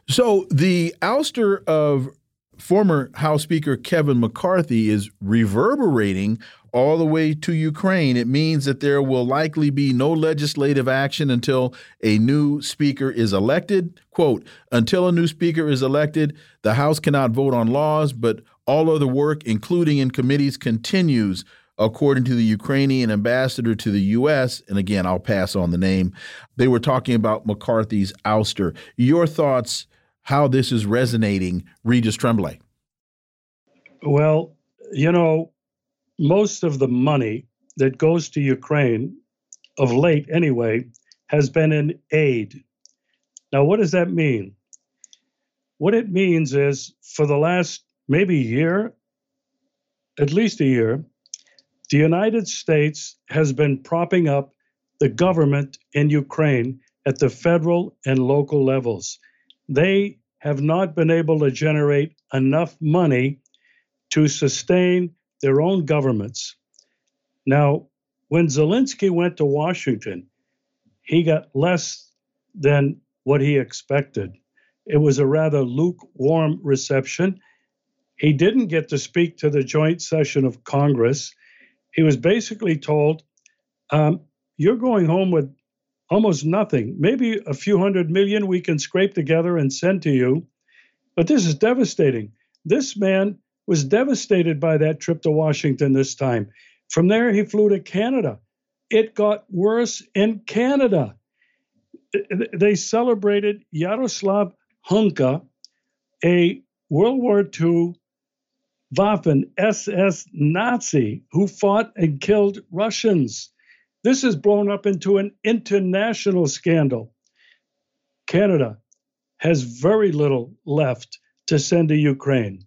So, the ouster of former House Speaker Kevin McCarthy is reverberating all the way to Ukraine. It means that there will likely be no legislative action until a new speaker is elected. Quote, until a new speaker is elected, the House cannot vote on laws, but all other work, including in committees, continues according to the Ukrainian ambassador to the U.S., and again, I'll pass on the name, they were talking about McCarthy's ouster. Your thoughts, how this is resonating, Regis Tremblay? Well, you know, most of the money that goes to Ukraine, of late anyway, has been in aid. Now, what does that mean? What it means is for the last maybe year, at least a year, the United States has been propping up the government in Ukraine at the federal and local levels. They have not been able to generate enough money to sustain their own governments. Now, when Zelensky went to Washington, he got less than what he expected. It was a rather lukewarm reception. He didn't get to speak to the joint session of Congress he was basically told, um, You're going home with almost nothing, maybe a few hundred million we can scrape together and send to you. But this is devastating. This man was devastated by that trip to Washington this time. From there, he flew to Canada. It got worse in Canada. They celebrated Yaroslav Hunka, a World War II Waffen SS Nazi who fought and killed Russians. This has blown up into an international scandal. Canada has very little left to send to Ukraine.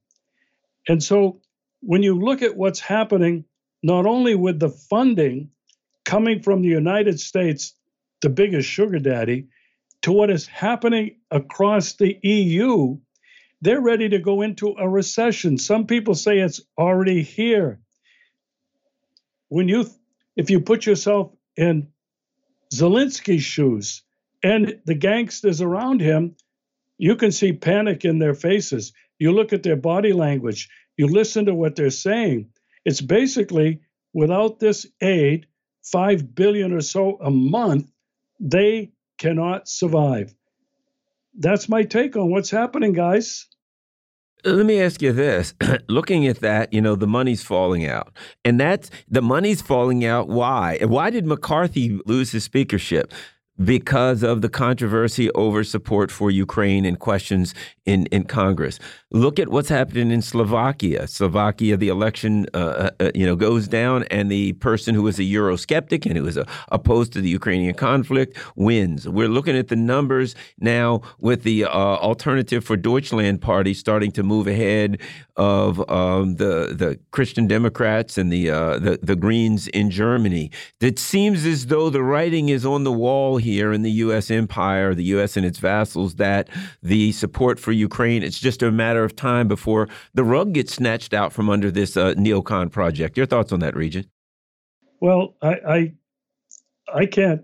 And so when you look at what's happening, not only with the funding coming from the United States, the biggest sugar daddy, to what is happening across the EU, they're ready to go into a recession. Some people say it's already here. When you, if you put yourself in Zelensky's shoes and the gangsters around him, you can see panic in their faces. You look at their body language, you listen to what they're saying. It's basically without this aid, 5 billion or so a month, they cannot survive. That's my take on what's happening, guys. Let me ask you this. Looking at that, you know, the money's falling out. And that's the money's falling out. Why? Why did McCarthy lose his speakership? Because of the controversy over support for Ukraine and questions in, in Congress. Look at what's happening in Slovakia. Slovakia, the election, uh, uh, uh you know, goes down, and the person who is a Eurosceptic and who is uh, opposed to the Ukrainian conflict wins. We're looking at the numbers now with the uh, Alternative for Deutschland party starting to move ahead of um, the the Christian Democrats and the, uh, the the Greens in Germany. It seems as though the writing is on the wall here here in the U.S. empire, the U.S. and its vassals, that the support for Ukraine, it's just a matter of time before the rug gets snatched out from under this uh, neocon project. Your thoughts on that, Regis? Well, I, I, I can't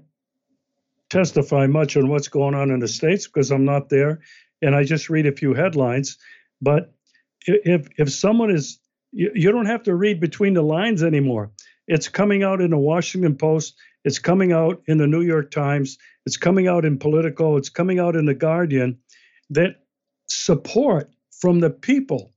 testify much on what's going on in the states because I'm not there, and I just read a few headlines. But if if someone is, you, you don't have to read between the lines anymore. It's coming out in the Washington Post. It's coming out in the New York Times. It's coming out in Politico. It's coming out in the Guardian that support from the people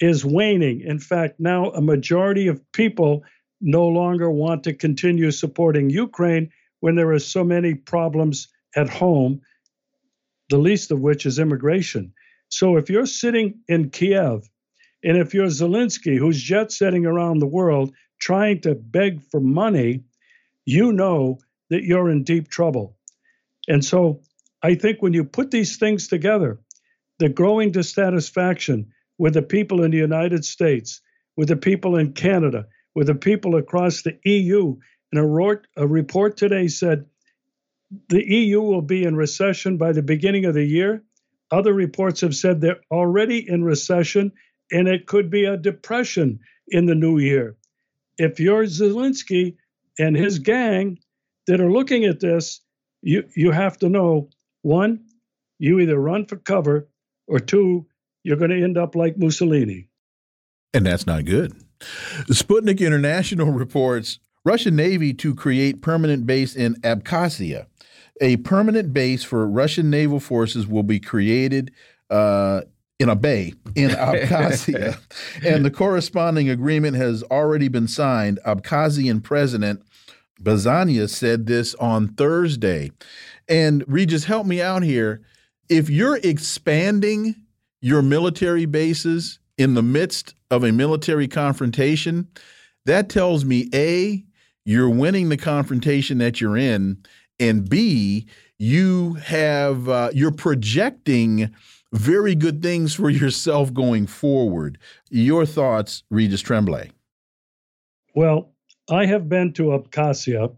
is waning. In fact, now a majority of people no longer want to continue supporting Ukraine when there are so many problems at home, the least of which is immigration. So if you're sitting in Kiev, and if you're Zelensky, who's jet setting around the world trying to beg for money, you know that you're in deep trouble. And so I think when you put these things together, the growing dissatisfaction with the people in the United States, with the people in Canada, with the people across the EU, and a, report, a report today said the EU will be in recession by the beginning of the year. Other reports have said they're already in recession and it could be a depression in the new year. If you're Zelensky and his gang that are looking at this, you, you have to know one, you either run for cover, or two, you're going to end up like Mussolini. And that's not good. Sputnik International reports Russian Navy to create permanent base in Abkhazia. A permanent base for Russian naval forces will be created uh, in a bay in Abkhazia, and the corresponding agreement has already been signed. Abkhazian President Bazayev said this on Thursday. And Regis, help me out here. If you're expanding your military bases in the midst of a military confrontation, that tells me A, you're winning the confrontation that you're in, and B, you have uh, you're projecting very good things for yourself going forward. Your thoughts, Regis Tremblay? Well, I have been to Abkhazia,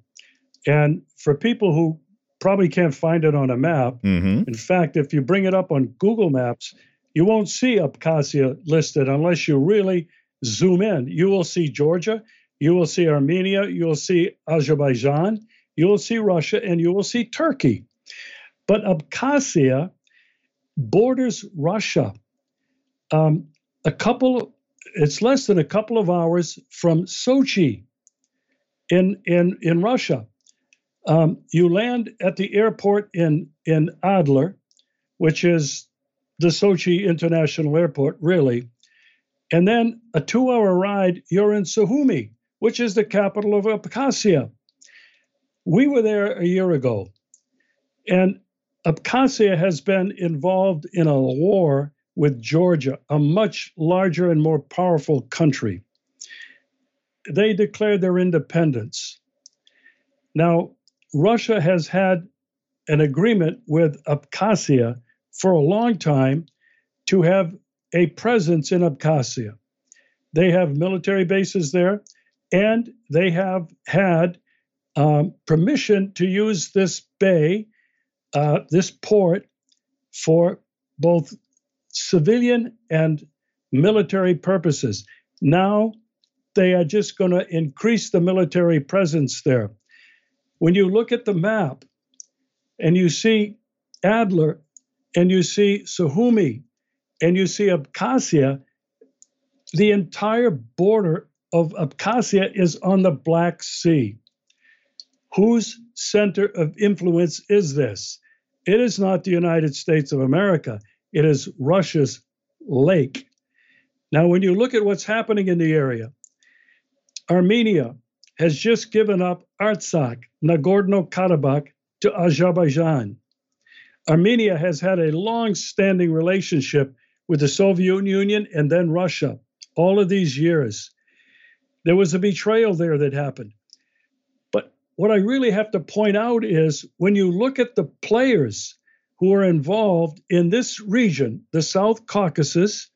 and for people who probably can't find it on a map, mm -hmm. in fact, if you bring it up on Google Maps, you won't see Abkhazia listed unless you really zoom in. You will see Georgia, you will see Armenia, you will see Azerbaijan, you will see Russia, and you will see Turkey. But Abkhazia borders Russia. Um, a couple, it's less than a couple of hours from Sochi in, in, in Russia. Um, you land at the airport in, in Adler, which is the Sochi International Airport, really. And then a two hour ride, you're in Sukhumi, which is the capital of Abkhazia. We were there a year ago, and Abkhazia has been involved in a war with Georgia, a much larger and more powerful country. They declared their independence. Now, Russia has had an agreement with Abkhazia for a long time to have a presence in Abkhazia. They have military bases there, and they have had um, permission to use this bay, uh, this port, for both civilian and military purposes. Now they are just going to increase the military presence there. When you look at the map and you see Adler and you see Sukhumi and you see Abkhazia, the entire border of Abkhazia is on the Black Sea. Whose center of influence is this? It is not the United States of America, it is Russia's lake. Now, when you look at what's happening in the area, Armenia has just given up Artsakh, Nagorno Karabakh, to Azerbaijan. Armenia has had a long standing relationship with the Soviet Union and then Russia all of these years. There was a betrayal there that happened. What I really have to point out is when you look at the players who are involved in this region, the South Caucasus,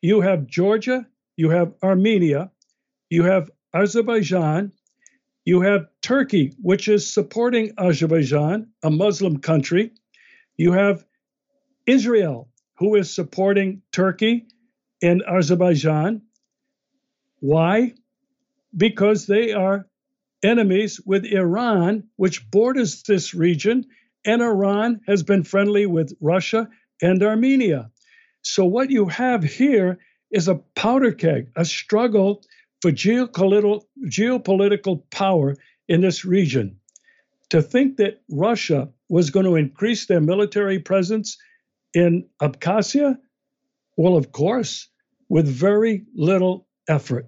you have Georgia, you have Armenia, you have Azerbaijan, You have Turkey, which is supporting Azerbaijan, a Muslim country. You have Israel, who is supporting Turkey and Azerbaijan. Why? Because they are enemies with Iran, which borders this region, and Iran has been friendly with Russia and Armenia. So, what you have here is a powder keg, a struggle for geopolitical, geopolitical power in this region. To think that Russia was going to increase their military presence in Abkhazia, well, of course, with very little effort.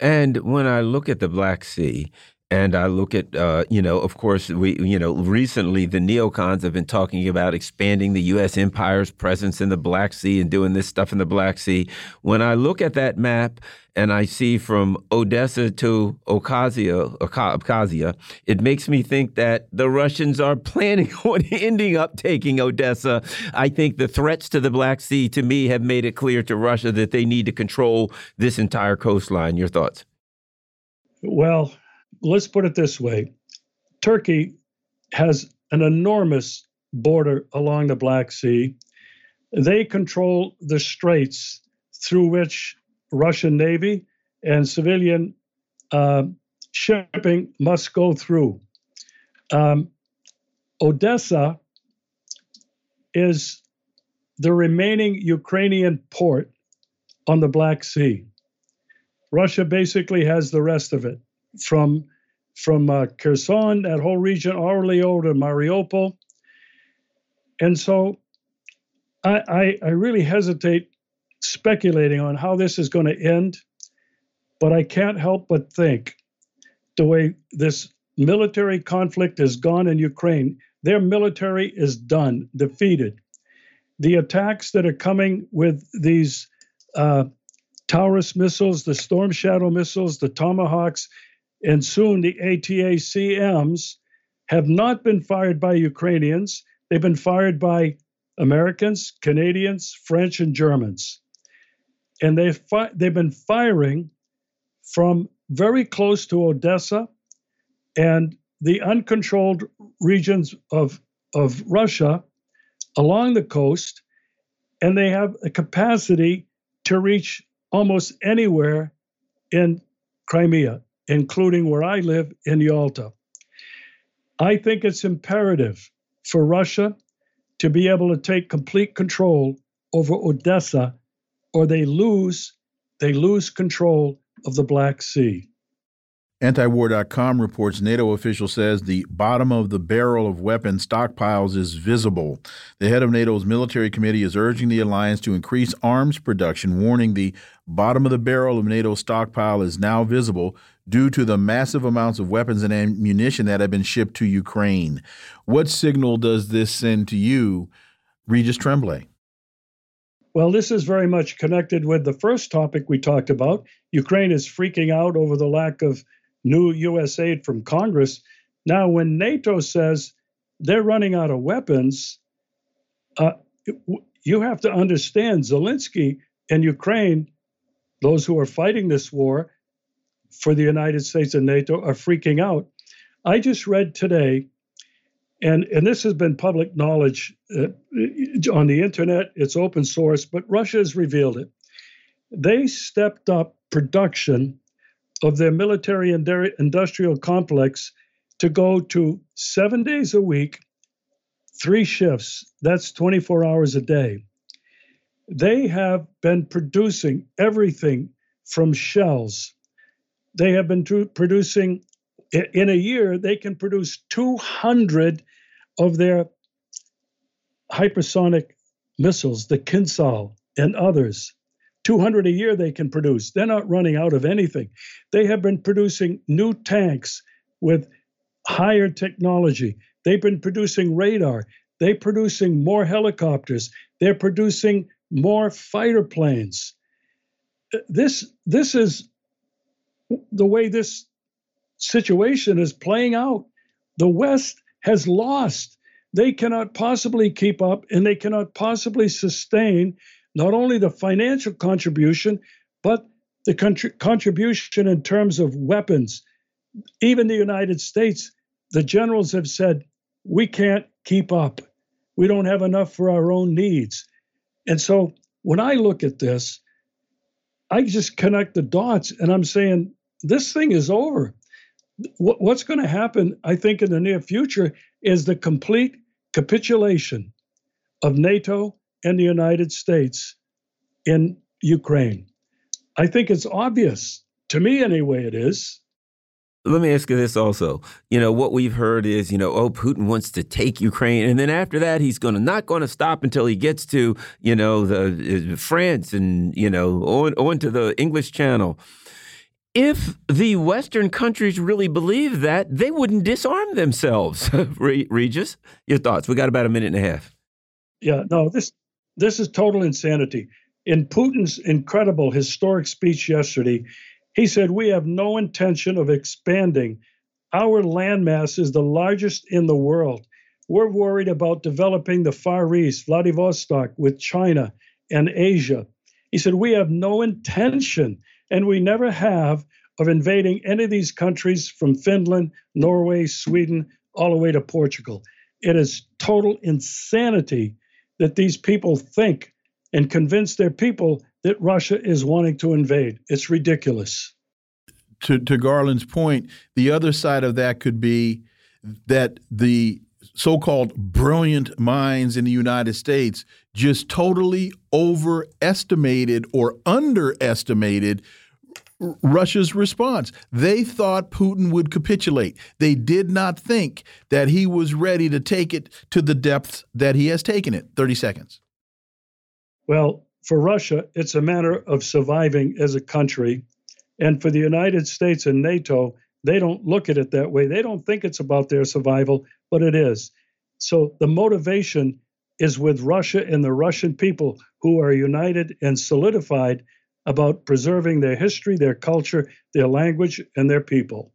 And when I look at the Black Sea, and I look at, uh, you know, of course, we, you know, recently the neocons have been talking about expanding the U.S. empire's presence in the Black Sea and doing this stuff in the Black Sea. When I look at that map and I see from Odessa to Abkhazia, Abkhazia, it makes me think that the Russians are planning on ending up taking Odessa. I think the threats to the Black Sea, to me, have made it clear to Russia that they need to control this entire coastline. Your thoughts? Well, let's put it this way Turkey has an enormous border along the Black Sea. They control the straits through which Russian Navy and civilian uh, shipping must go through. Um, Odessa is the remaining Ukrainian port on the Black Sea. Russia basically has the rest of it from from uh, Kherson, that whole region, all to Mariupol. And so I, I, I really hesitate speculating on how this is going to end, but I can't help but think the way this military conflict has gone in Ukraine, their military is done, defeated. The attacks that are coming with these uh, Taurus missiles, the Storm Shadow missiles, the Tomahawks, and soon the ATACMs have not been fired by Ukrainians. They've been fired by Americans, Canadians, French, and Germans. And they've, fi- they've been firing from very close to Odessa and the uncontrolled regions of, of Russia along the coast. And they have a capacity to reach almost anywhere in Crimea including where I live in Yalta. I think it's imperative for Russia to be able to take complete control over Odessa or they lose they lose control of the Black Sea. Antiwar.com reports NATO official says the bottom of the barrel of weapon stockpiles is visible. The head of NATO's military committee is urging the alliance to increase arms production, warning the bottom of the barrel of NATO's stockpile is now visible due to the massive amounts of weapons and ammunition that have been shipped to Ukraine. What signal does this send to you, Regis Tremblay? Well, this is very much connected with the first topic we talked about. Ukraine is freaking out over the lack of new U.S. aid from Congress. Now, when NATO says they're running out of weapons, uh, you have to understand Zelensky and Ukraine, those who are fighting this war for the United States and NATO, are freaking out. I just read today, and, and this has been public knowledge uh, on the internet, it's open source, but Russia has revealed it. They stepped up production of their military and industrial complex to go to seven days a week, three shifts. That's 24 hours a day. They have been producing everything from shells. They have been producing, in a year, they can produce 200 of their hypersonic missiles, the Kinzhal and others. 200 a year they can produce. They're not running out of anything. They have been producing new tanks with higher technology. They've been producing radar. They're producing more helicopters. They're producing more fighter planes. This, this is the way this situation is playing out. The West has lost. They cannot possibly keep up and they cannot possibly sustain not only the financial contribution, but the contribution in terms of weapons, even the United States, the generals have said, we can't keep up. We don't have enough for our own needs. And so when I look at this, I just connect the dots and I'm saying, this thing is over. What's going to happen, I think, in the near future is the complete capitulation of NATO and the United States in Ukraine. I think it's obvious. To me, anyway, it is. Let me ask you this also. You know, what we've heard is, you know, oh, Putin wants to take Ukraine. And then after that, he's going to not going to stop until he gets to, you know, the uh, France and, you know, on, on to the English Channel. If the Western countries really believe that, they wouldn't disarm themselves. Regis, your thoughts? We got about a minute and a half. Yeah, no, this this is total insanity. In Putin's incredible historic speech yesterday, he said, We have no intention of expanding. Our landmass is the largest in the world. We're worried about developing the Far East, Vladivostok, with China and Asia. He said, We have no intention, and we never have, of invading any of these countries from Finland, Norway, Sweden, all the way to Portugal. It is total insanity that these people think and convince their people that Russia is wanting to invade. It's ridiculous. To, to Garland's point, the other side of that could be that the so called brilliant minds in the United States just totally overestimated or underestimated Russia's response. They thought Putin would capitulate. They did not think that he was ready to take it to the depths that he has taken it. 30 seconds. Well, for Russia, it's a matter of surviving as a country. And for the United States and NATO, they don't look at it that way. They don't think it's about their survival, but it is. So the motivation is with Russia and the Russian people who are united and solidified about preserving their history, their culture, their language, and their people.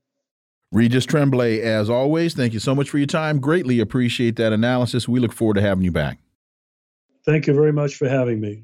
Regis Tremblay, as always, thank you so much for your time. Greatly appreciate that analysis. We look forward to having you back. Thank you very much for having me.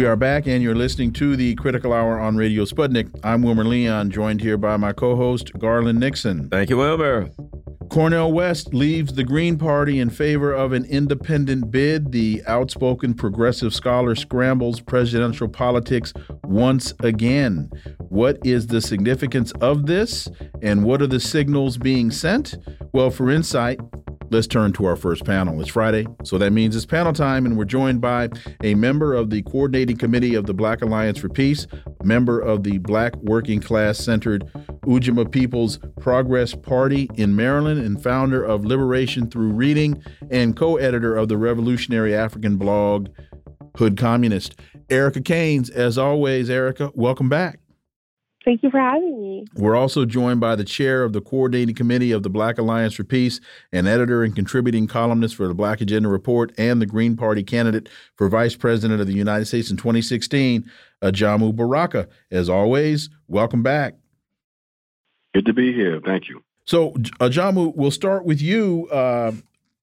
We are back, and you're listening to the Critical Hour on Radio Sputnik. I'm Wilmer Leon, joined here by my co host, Garland Nixon. Thank you, Wilmer. Cornel West leaves the Green Party in favor of an independent bid. The outspoken progressive scholar scrambles presidential politics once again. What is the significance of this, and what are the signals being sent? Well, for insight, let's turn to our first panel. It's Friday, so that means it's panel time, and we're joined by a member of the coordinating committee of the Black Alliance for Peace, member of the Black Working Class Centered Ujamaa People's Progress Party in Maryland, and founder of Liberation Through Reading, and co editor of the revolutionary African blog Hood Communist. Erica Caines, as always, Erica, welcome back. Thank you for having me. We're also joined by the chair of the coordinating committee of the Black Alliance for Peace and editor and contributing columnist for the Black Agenda Report and the Green Party candidate for Vice President of the United States in 2016, Ajamu Baraka. As always, welcome back. Good to be here. Thank you. So, Ajamu, we'll start with you. Uh,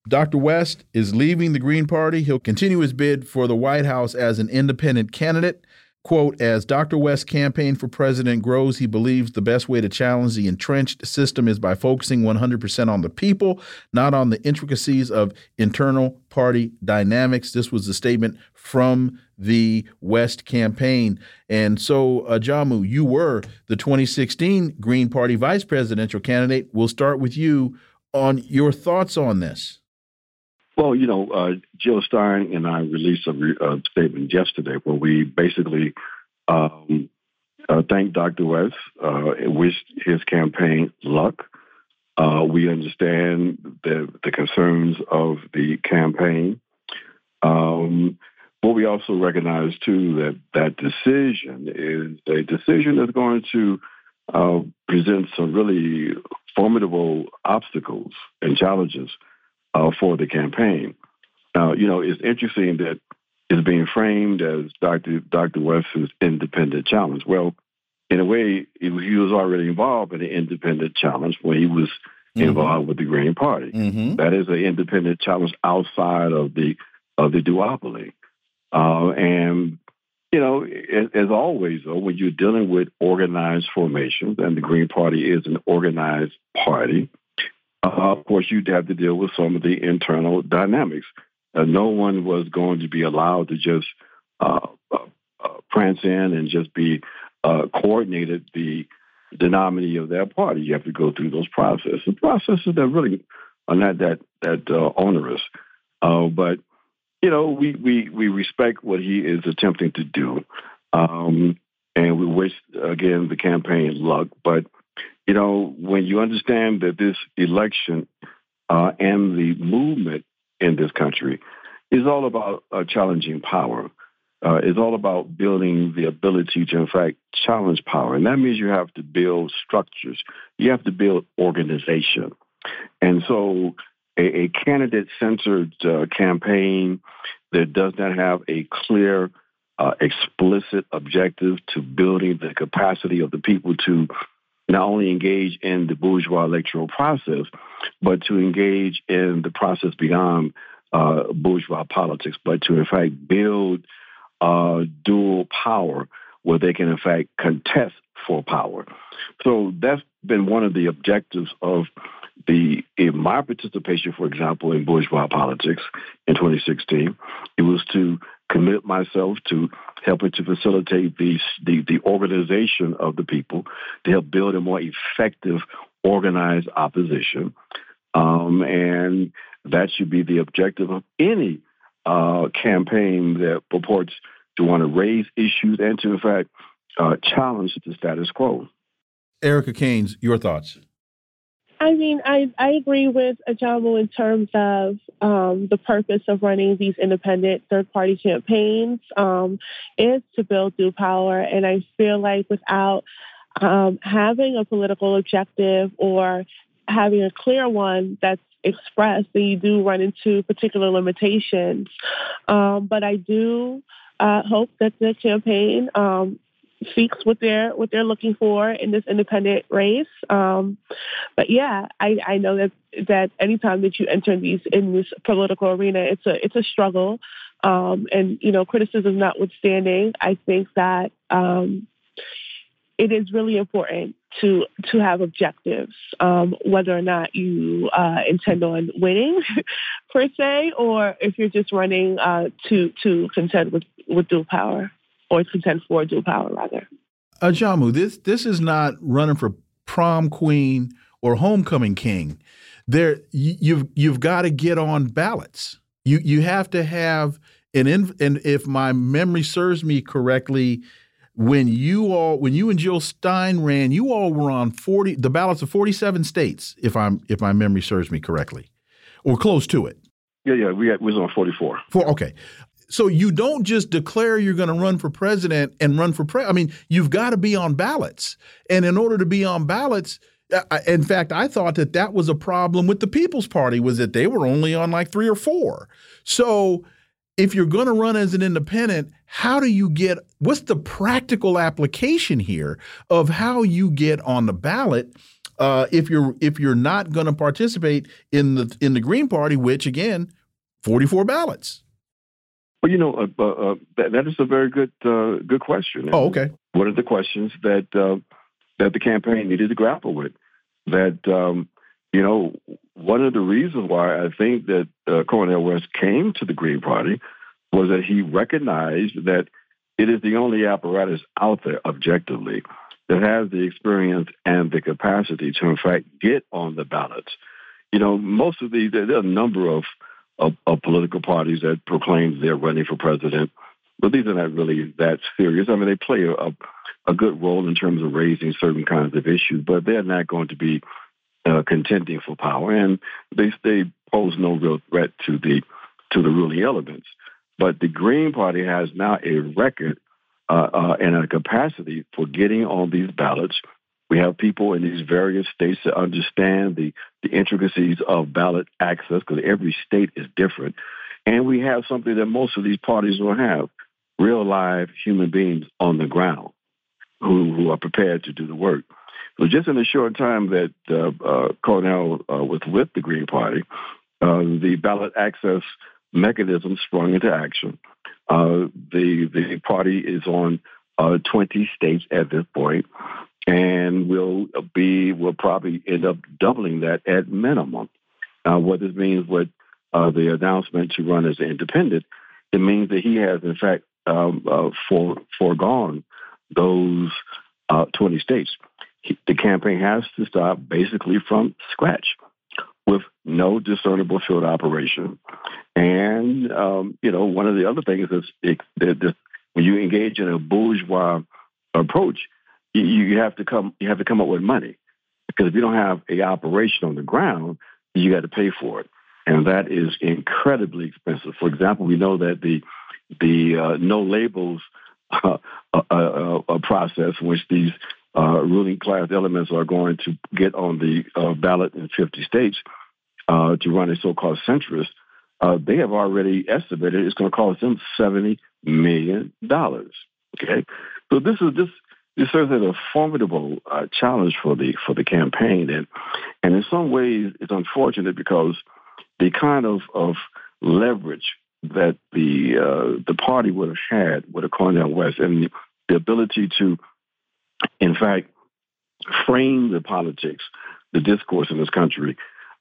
Dr. West is leaving the Green Party. He'll continue his bid for the White House as an independent candidate. Quote, as Dr. West's campaign for president grows, he believes the best way to challenge the entrenched system is by focusing 100% on the people, not on the intricacies of internal party dynamics. This was a statement from the West campaign. And so, uh, Jamu, you were the 2016 Green Party vice presidential candidate. We'll start with you on your thoughts on this. Well, you know, uh, Jill Stein and I released a, re- a, statement yesterday where we basically um, uh, thanked Dr. West, uh, wished his campaign luck. Uh, we understand the, the concerns of the campaign. Um, but we also recognize, too, that that decision is a decision that's going to uh, present some really formidable obstacles and challenges uh, for the campaign. Now, you know, it's interesting that it's being framed as Dr. Dr. West's independent challenge. Well, in a way, he was already involved in the independent challenge when he was mm-hmm. involved with the Green Party. Mm-hmm. That is an independent challenge outside of the of the duopoly. Uh, and you know, as, as, always, though, when you're dealing with organized formations, and the Green Party is an organized party, uh, of course, you'd have to deal with some of the internal dynamics. Uh, no one was going to be allowed to just uh, uh, uh prance in and just be coordinated the nominee of their party. You have to go through those processes. Processes that really are not that that onerous, but you know, we, we, we respect what he is attempting to do. Um, and we wish, again, the campaign luck. But, you know, when you understand that this election uh, and the movement in this country is all about uh, challenging power, uh, is all about building the ability to, in fact, challenge power. And that means you have to build structures, you have to build organization. And so a, a candidate centered uh, campaign that does not have a clear, uh, explicit objective to building the capacity of the people to not only engage in the bourgeois electoral process, but to engage in the process beyond uh, bourgeois politics, but to in fact build uh, dual power where they can in fact contest for power. So that's been one of the objectives of the in my participation, for example, in bourgeois politics in 2016, it was to commit myself to helping to facilitate the, the, the organization of the people to help build a more effective, organized opposition. Um, and that should be the objective of any uh, campaign that purports to want to raise issues and to, in fact, uh, challenge the status quo. Erica Caines, your thoughts? I mean, I, I agree with Ajamu in terms of um, the purpose of running these independent third party campaigns um, is to build dual power. And I feel like without um, having a political objective or having a clear one that's expressed, then you do run into particular limitations. Um, but I do uh, hope that the campaign um, seeks what they're what they're looking for in this independent race. Um, but yeah, I, I know that that anytime that you enter these in this political arena, it's a it's a struggle. Um, and you know, criticism notwithstanding, I think that um, it is really important to to have objectives, um, whether or not you uh, intend on winning per se, or if you're just running uh, to to contend with with dual power or contend for dual power rather. Ajamu, this this is not running for prom queen or homecoming king. There, you've you've got to get on ballots. You you have to have an in, and if my memory serves me correctly, when you all when you and Jill Stein ran, you all were on forty the ballots of forty seven states, if I'm if my memory serves me correctly, or close to it. Yeah, yeah, we, had, we was on forty four. Four, okay so you don't just declare you're going to run for president and run for pre. I mean, you've got to be on ballots, and in order to be on ballots, uh, in fact, I thought that that was a problem with the People's Party was that they were only on like three or four. So if you're going to run as an independent, how do you get? What's the practical application here of how you get on the ballot? Uh, if you're if you're not going to participate in the in the Green Party, which again, 44 ballots. Well, you know, uh, uh, uh, that, that is a very good uh, good question. Oh, okay. One of the questions that uh, that the campaign needed to grapple with. That um, you know, one of the reasons why I think that uh, Cornel West came to the Green Party was that he recognized that it is the only apparatus out there, objectively, that has the experience and the capacity to, in fact, get on the ballots. You know, most of the there are a number of of, of political parties that proclaim they're running for president. But these are not really that serious. I mean, they play a, a good role in terms of raising certain kinds of issues, but they're not going to be uh, contending for power, and they they pose no real threat to the to the ruling elements. But the Green Party has now a record uh, uh, and a capacity for getting on these ballots We have people in these various states that understand the, the intricacies of ballot access because every state is different. And we have something that most of these parties will have real live human beings on the ground who, who are prepared to do the work. So just in the short time that uh, uh, Cornel uh, was with the Green Party, uh, the ballot access mechanism sprung into action. Uh, the the party is on uh, 20 states at this point, and we'll be we'll probably end up doubling that at minimum. Uh, what this means with uh, the announcement to run as an independent, it means that he has in fact um, uh, for, foregone those uh, 20 states. He, the campaign has to start basically from scratch with no discernible field operation. And, um, you know, one of the other things is it, that when you engage in a bourgeois approach, you, you have to come you have to come up with money because if you don't have a operation on the ground, you got to pay for it, and that is incredibly expensive. For example, we know that the the uh, no labels uh, uh, uh, uh process in which these ruling class elements are going to get on the ballot in 50 states to run a so-called centrist, they have already estimated it's going to cost them 70 million dollars. Okay, so this is this this serves as a formidable uh, challenge for the for the campaign, and and in some ways it's unfortunate because the kind of of leverage that the uh, the party would have had with a Cornel West. And the, the ability to, in fact, frame the politics, the discourse in this country,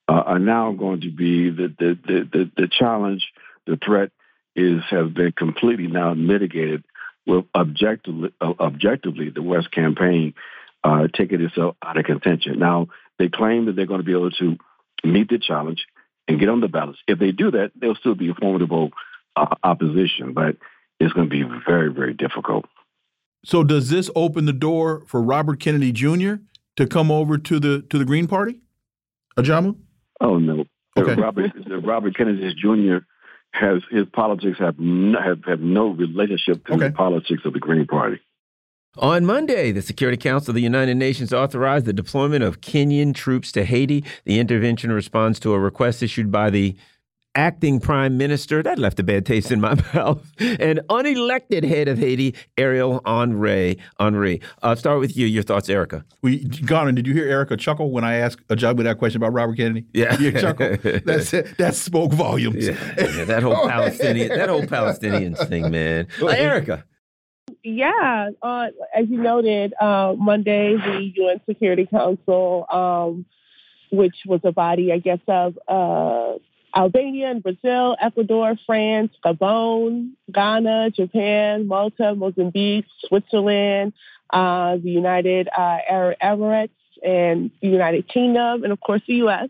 uh, are now going to be the the, the the the challenge, the threat is has been completely now mitigated with objectively, uh, objectively the West campaign uh, taking itself out of contention. Now, they claim that they're going to be able to meet the challenge and get on the ballot. If they do that, they'll still be a formidable uh, opposition, but it's going to be very, very difficult. So, does this open the door for Robert Kennedy Jr. to come over to the to the Green Party, Ajamu? Oh no, okay. Robert Robert Kennedy Jr has his politics have no, have, have no relationship to okay. the politics of the Green Party. On Monday, the Security Council of the United Nations authorized the deployment of Kenyan troops to Haiti. The intervention responds to a request issued by the acting prime minister. That left a bad taste in my mouth. And unelected head of Haiti, Ariel Henry. Henry. Uh, start with you. Your thoughts, Erica. We, Garland, did you hear Erica chuckle when I asked Ajamu with that question about Robert Kennedy? Yeah, you chuckle. That's that spoke volumes. Yeah, yeah that whole Palestinian, that whole Palestinian thing, man. Uh, Erica. Yeah, uh, as you noted, uh, Monday the UN Security Council, um, which was a body, I guess, of uh, Albania and Brazil, Ecuador, France, Gabon, Ghana, Japan, Malta, Mozambique, Switzerland, uh, the United uh, Arab Emirates, and the United Kingdom, and of course the U.S.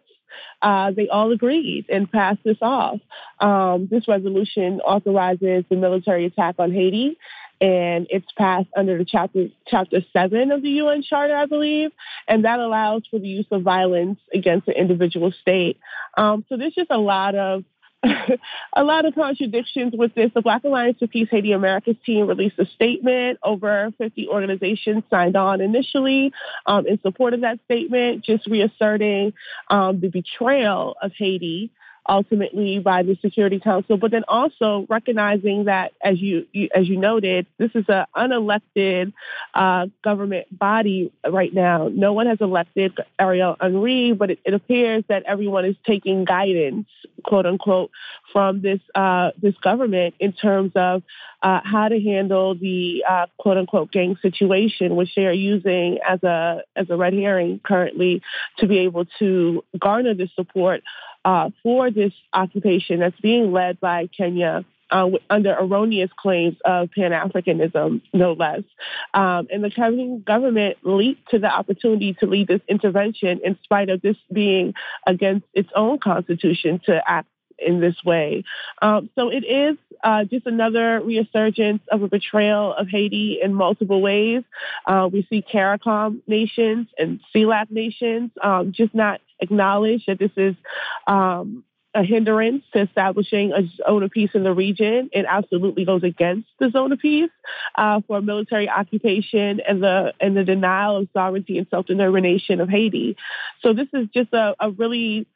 Uh, they all agreed and passed this off. Um, this resolution authorizes the military attack on Haiti and it's passed under the chapter chapter seven of the UN Charter, I believe, and that allows for the use of violence against an individual state. Um, so there's just a lot of a lot of contradictions with this. The Black Alliance for Peace Haiti Americas team released a statement. Over 50 organizations signed on initially um, in support of that statement, just reasserting um, the betrayal of Haiti ultimately by the Security Council, but then also recognizing that, as you, you as you noted, this is an unelected uh, government body right now. No one has elected Ariel Henry, but it, it, appears that everyone is taking guidance, quote unquote, from this uh, this government in terms of uh, how to handle the uh, quote unquote gang situation, which they are using as a as a red herring currently to be able to garner the support uh, for this occupation that's being led by Kenya uh, under erroneous claims of Pan Africanism, no less. Um, and the Kenyan government leaped to the opportunity to lead this intervention in spite of this being against its own constitution to act in this way. Um, so it is uh, just another resurgence of a betrayal of Haiti in multiple ways. Uh, we see CARICOM nations and CELAC nations um, just not acknowledge that this is um, a hindrance to establishing a zone of peace in the region. It absolutely goes against the zone of peace uh, for military occupation and the and the denial of sovereignty and self determination of Haiti. So this is just a, a really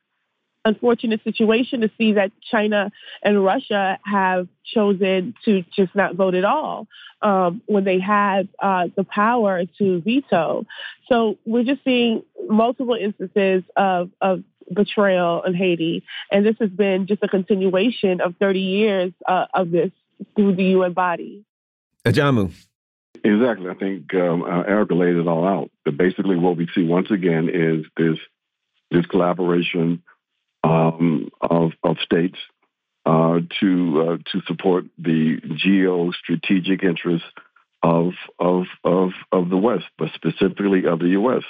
unfortunate situation to see that China and Russia have chosen to just not vote at all um, when they had uh, the power to veto. So we're just seeing multiple instances of, of betrayal in Haiti, and this has been just a continuation of 30 years uh, of this through the UN body. Ajamu. Exactly. I think um, uh, Erica laid it all out. But basically, what we see once again is this this collaboration um, of, of states uh, to uh, to support the geostrategic interests of, of of of the West, but specifically of the U.S.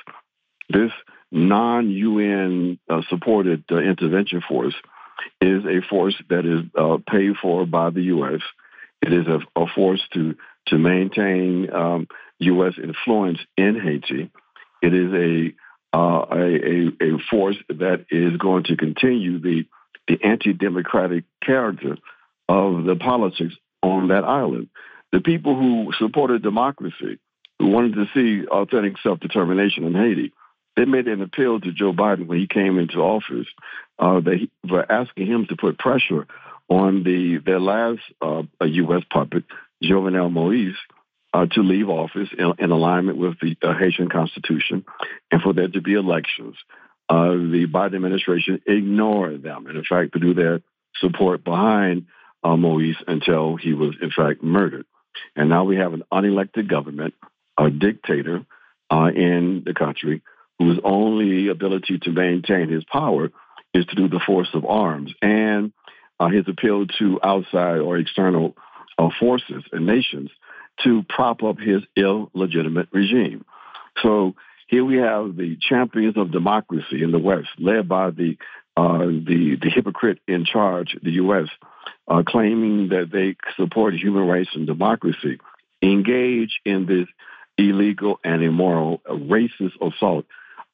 This non-UN uh, supported uh, intervention force is a force that is uh, paid for by the U.S. It is a, a force to to maintain um, U.S. influence in Haiti. It is a uh, a, a, force that is going to continue the, the anti democratic character of the politics on that island. The people who supported democracy, who wanted to see authentic self determination in Haiti, they made an appeal to Joe Biden when he came into office. Uh, they were asking him to put pressure on the their last uh, U.S. puppet, Jovenel Moise, uh, to leave office in, in alignment with the uh, Haitian Constitution and for there to be elections. Uh, the Biden administration ignored them and, in fact, to do their support behind uh, Moise until he was, in fact, murdered. And now we have an unelected government, a dictator uh, in the country whose only ability to maintain his power is to do the force of arms. And uh, his appeal to outside or external forces and nations to prop up his illegitimate regime. So here we have the champions of democracy in the West, led by the uh, the, the hypocrite in charge, the U.S., uh, claiming that they support human rights and democracy, engage in this illegal and immoral uh, racist assault.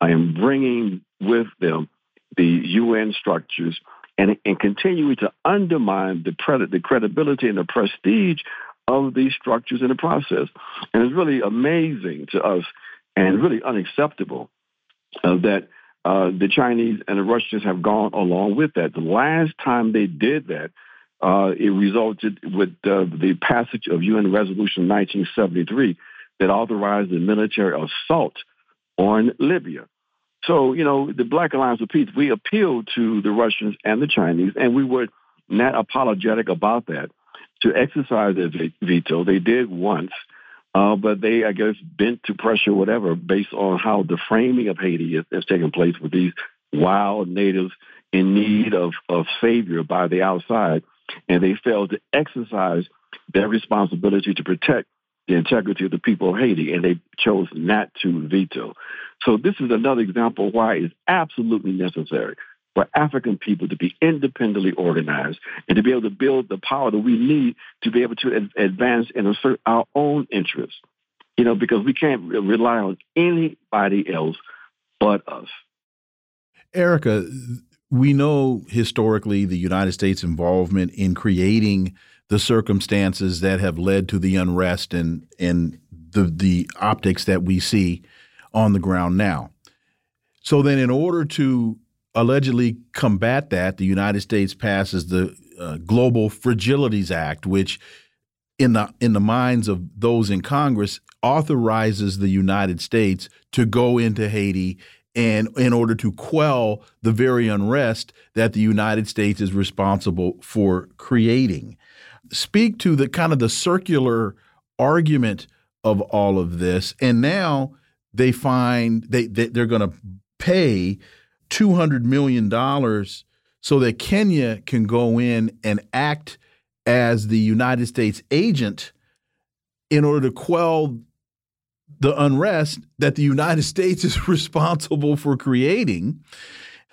I am bringing with them the UN structures and, and continuing to undermine the, pre- the credibility and the prestige of these structures in the process. And it's really amazing to us and really unacceptable uh, that uh, the Chinese and the Russians have gone along with that. The last time they did that, uh, it resulted with uh, the passage of UN Resolution 1973 that authorized the military assault on Libya. So, you know, the Black Alliance of Peace, we appealed to the Russians and the Chinese, and we were not apologetic about that to exercise their veto. They did once, uh, but they, I guess, bent to pressure whatever based on how the framing of Haiti has, taken place with these wild natives in need of, of savior by the outside. And they failed to exercise their responsibility to protect the integrity of the people of Haiti, and they chose not to veto. So this is another example why it's absolutely necessary for African people to be independently organized and to be able to build the power that we need to be able to advance and assert our own interests. You know, because we can't rely on anybody else but us. Erica, we know historically the United States' involvement in creating the circumstances that have led to the unrest and and the the optics that we see on the ground now. So then in order to allegedly combat that, the United States passes the uh, Global Fragilities Act, which, in the in the minds of those in Congress, authorizes the United States to go into Haiti and in order to quell the very unrest that the United States is responsible for creating. Speak to the kind of the circular argument of all of this, and now they find they, they they're going to pay $200 million so that Kenya can go in and act as the United States agent in order to quell the unrest that the United States is responsible for creating.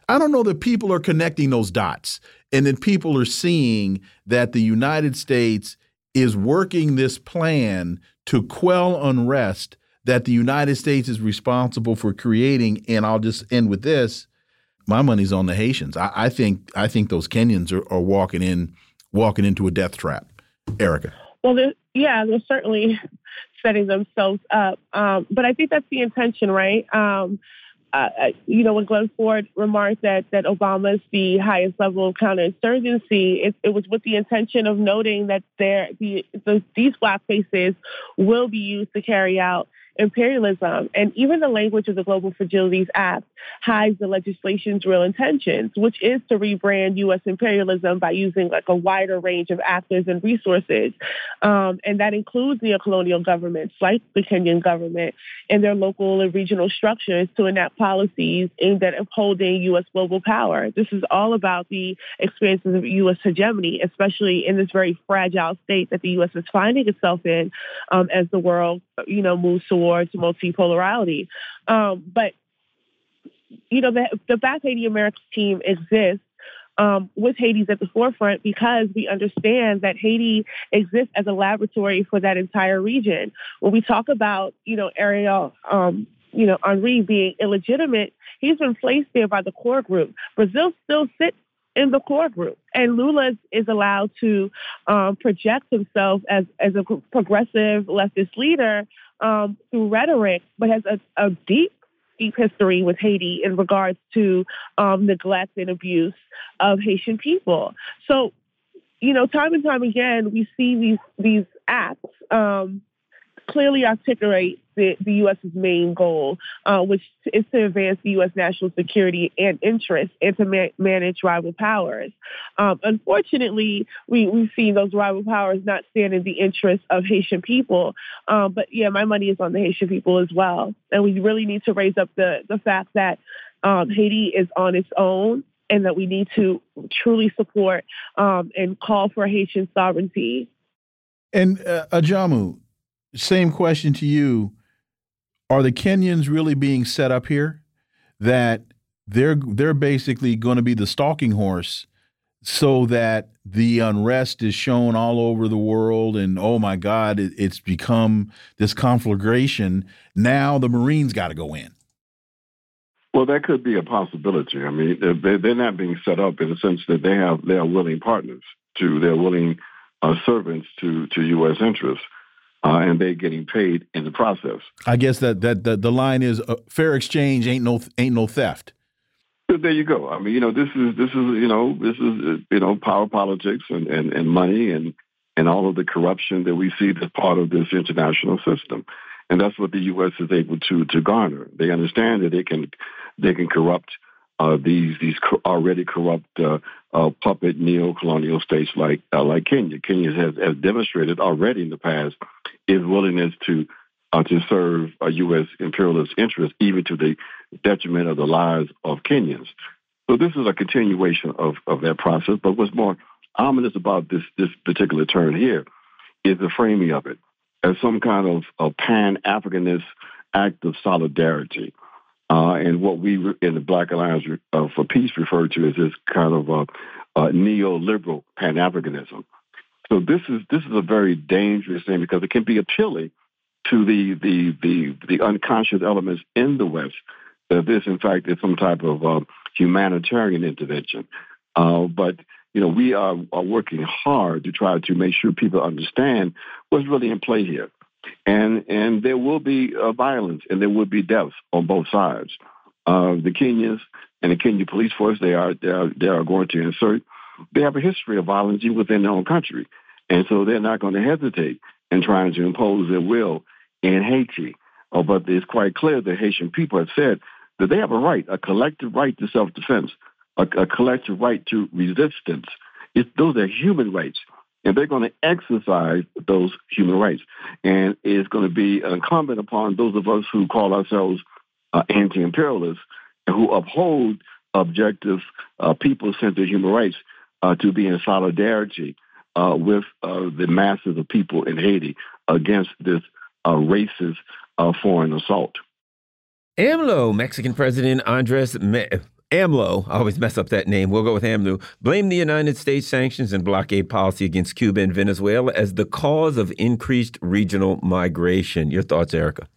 I don't know that people are connecting those dots and that people are seeing that the United States is working this plan to quell unrest that the United States is responsible for creating. And I'll just end with this my money's on the Haitians. I, I think I think those Kenyans are, are, walking in walking into a death trap. Erica. Well, yeah, they're certainly setting themselves up, um, but I think that's the intention, right? Um, uh, uh, you know, when Glen Ford remarked that that Obama is the highest level of counterinsurgency, it, it was with the intention of noting that there the, the these black faces will be used to carry out imperialism. And even the language of the Global Fragilities Act hides the legislation's real intentions, which is to rebrand U.S. imperialism by using like a wider range of actors and resources. Um, and that includes neocolonial governments like the Kenyan government and their local and regional structures to enact policies aimed at upholding U.S. global power. This is all about the experiences of U.S. hegemony, especially in this very fragile state that the U.S. is finding itself in um, as the world, you know, moves towards towards multipolarity. Um, but you know, the, the BAP Haiti Americas team exists um, with Haiti's at the forefront because we understand that Haiti exists as a laboratory for that entire region. When we talk about, you know, Ariel, um, you know, Henry being illegitimate, he's been placed there by the core group. Brazil still sits in the core group. And Lula is allowed to um, project himself as, as a progressive leftist leader um, through rhetoric, but has a, a, deep, deep history with Haiti in regards to um, neglect and abuse of Haitian people. So, you know, time and time again, we see these these acts um, clearly articulate the, the U.S.'s main goal, uh, which is to advance the U.S. national security and interests and to ma- manage rival powers. Um, unfortunately, we, we've seen those rival powers not stand in the interests of Haitian people. Um, but yeah, my money is on the Haitian people as well. And we really need to raise up the, the fact that um, Haiti is on its own and that we need to truly support um, and call for Haitian sovereignty. And uh, Ajamu, same question to you. Are the Kenyans really being set up here? That they're they're basically going to be the stalking horse so that the unrest is shown all over the world and oh my god it, it's become this conflagration. Now the marines got to go in. Well that could be a possibility. I mean they're, they're not being set up in the sense that they have they are willing partners to they're willing uh, servants to to u.s interests uh, and they're getting paid in the process. I guess that that the, the line is uh, fair exchange ain't no ain't no theft. There you go. I mean, you know, this is this is you know this is you know power politics and and, and money and and all of the corruption that we see as part of this international system, and that's what the U.S. is able to to garner. They understand that they can they can corrupt uh, these these already corrupt uh, uh, puppet neo-colonial states like uh, like Kenya. Kenya has, has demonstrated already in the past its willingness to uh, to serve a U.S. imperialist interest, even to the detriment of the lives of Kenyans. So this is a continuation of, of that process. But what's more ominous about this this particular turn here is the framing of it as some kind of, of pan Africanist act of solidarity. Uh, and what we in the Black Alliance uh, for Peace refer to as this kind of uh, neoliberal Pan Africanism. So this is this is a very dangerous thing because it can be appealing to the the the, the unconscious elements in the West that this, in fact, is some type of uh, humanitarian intervention. But you know, we are, are working hard to try to make sure people understand what's really in play here, and and there will be uh, violence and there will be deaths on both sides. Uh, the Kenyans and the Kenya police force they are they are they are going to insert they have a history of violence within their own country. And so they're not going to hesitate in trying to impose their will in Haiti. Oh, but it's quite clear that Haitian people have said that they have a right, a collective right to self-defense, a, a collective right to resistance. It's, those are human rights. And they're going to exercise those human rights. And it's going to be incumbent upon those of us who call ourselves uh, anti-imperialists and who uphold objective uh, people-centered human rights uh, to be in solidarity uh, with uh, the masses of people in Haiti against this uh, racist foreign assault. AMLO, Mexican President Andres Me AMLO, I always mess up that name. We'll go with AMLO. Blamed the United States sanctions and blockade policy against Cuba and Venezuela as the cause of increased regional migration. Your thoughts, Erica?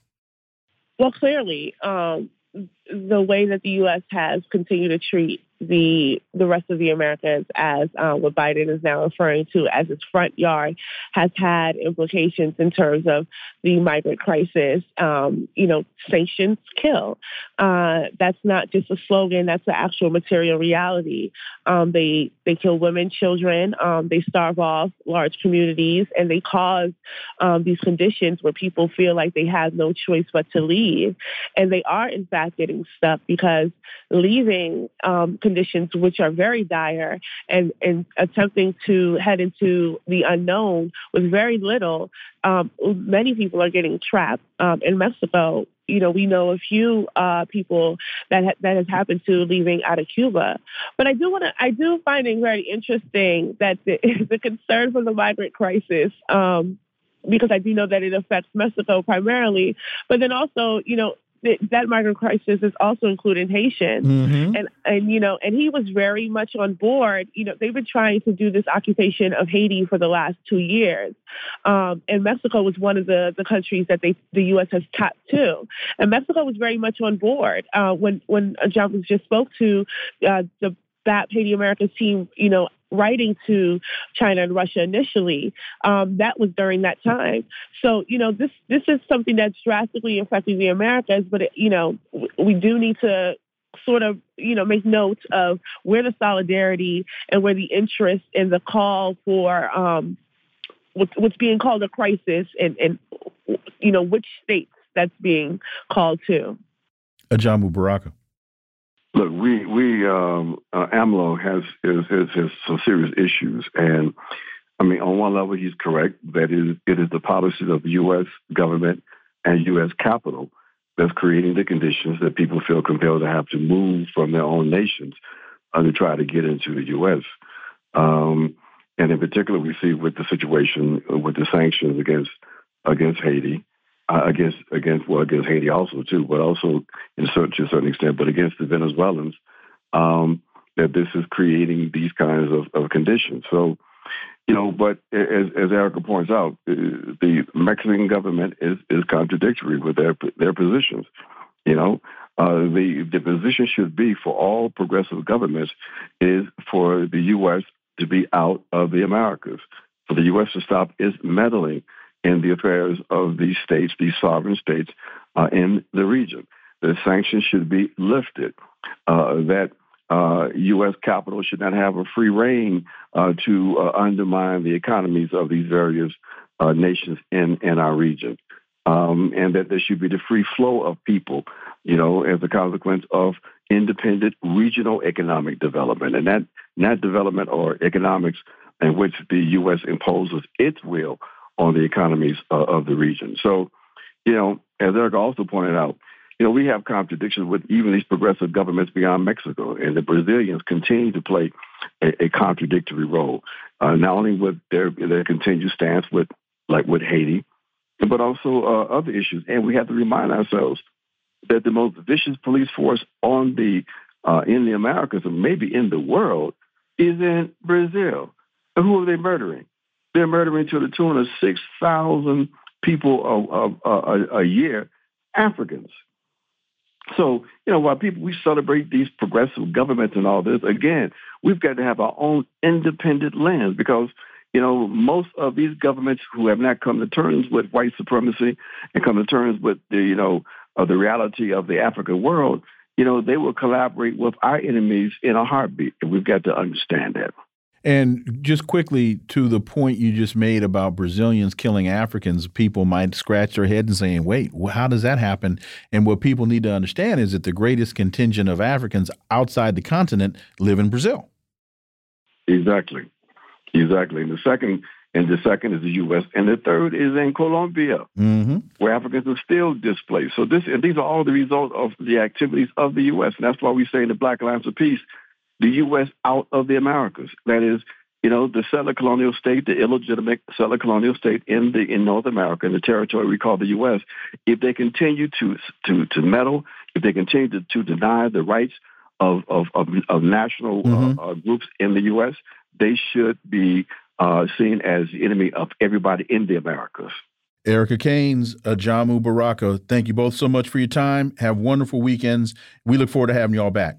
Well, clearly, um, the way that the U.S. has continued to treat the the rest of the Americas as uh, what Biden is now referring to as its front yard has had implications in terms of the migrant crisis. Um, you know, sanctions kill. Uh, that's not just a slogan; that's the actual material reality. Um, they they kill women, children. Um, they starve off large communities, and they cause um, these conditions where people feel like they have no choice but to leave, and they are in fact getting stuck because leaving um, conditions which are very dire and, and attempting to head into the unknown with very little, um, many people are getting trapped um, in Mexico. You know, we know a few uh, people that ha- that has happened to leaving out of Cuba. But I do want to, I do find it very interesting that the, the concern for the migrant crisis um, because I do know that it affects Mexico primarily. But then also, you know, that migrant crisis is also including Haitian, mm-hmm. and and you know, and he was very much on board. You know, they've been trying to do this occupation of Haiti for the last two years, um, and Mexico was one of the the countries that they the U.S. has tapped to, and Mexico was very much on board uh, when when John just spoke to uh, the BAP Haiti Americas team, you know, writing to China and Russia initially, um, that was during that time. So, you know, this this is something that's drastically affecting the Americas, but, it, you know, we do need to sort of, you know, make note of where the solidarity and where the interest and the call for um, what's being called a crisis and, and, you know, which states that's being called to. Ajamu Baraka. Look, we we um, uh, AMLO has is, has some serious issues, and I mean, on one level, he's correct that is, it is the policies of the U.S. government and U.S. capital that's creating the conditions that people feel compelled to have to move from their own nations uh, to try to get into the U.S. Um, and in particular, we see with the situation with the sanctions against against Haiti uh, against against well against Haiti also too, but also in certain, to a certain extent, but against the Venezuelans, um, that this is creating these kinds of, of conditions. So, you know, but as, as Erica points out, uh, the Mexican government is, is contradictory with their their positions. You know, uh, the the position should be for all progressive governments is for the U.S. to be out of the Americas, for the U.S. to stop its meddling in the affairs of these states, these sovereign states uh, in the region. The sanctions should be lifted. Uh, that uh, U.S. capital should not have a free reign uh, to uh, undermine the economies of these various uh, nations in, in our region. Um, and that there should be the free flow of people, you know, as a consequence of independent regional economic development. And that, that development or economics in which the U.S. imposes its will on the economies uh, of the region. So, you know, as Eric also pointed out, you know, we have contradictions with even these progressive governments beyond Mexico, and the Brazilians continue to play a, a contradictory role, uh, not only with their their continued stance with like with Haiti, but also uh, other issues. And we have to remind ourselves that the most vicious police force on the uh, in the Americas, and maybe in the world, is in Brazil. Who are they murdering? They're murdering to the tune of 6,000 people a, a, a, year, Africans. So, you know, while people, we celebrate these progressive governments and all this, again, we've got to have our own independent lens because, you know, most of these governments who have not come to terms with white supremacy and come to terms with the, you know, uh, the reality of the African world, you know, they will collaborate with our enemies in a heartbeat. And we've got to understand that. And just quickly to the point you just made about Brazilians killing Africans, people might scratch their head and saying, wait, how does that happen? And what people need to understand is that the greatest contingent of Africans outside the continent live in Brazil. Exactly. Exactly. And the second and the second is the U.S. and the third is in Colombia, mm -hmm. where Africans are still displaced. So this and these are all the result of the activities of the U.S. And that's why we say in the Black Alliance of Peace the U.S. out of the Americas. That is, you know, the settler colonial state, the illegitimate settler colonial state in the in North America, in the territory we call the U.S. If they continue to to to meddle, if they continue to, to deny the rights of of of, of national uh, mm-hmm. uh, uh, groups in the U.S., they should be uh, seen as the enemy of everybody in the Americas. Erica Caines, Ajamu Baraka, thank you both so much for your time. Have wonderful weekends. We look forward to having you all back.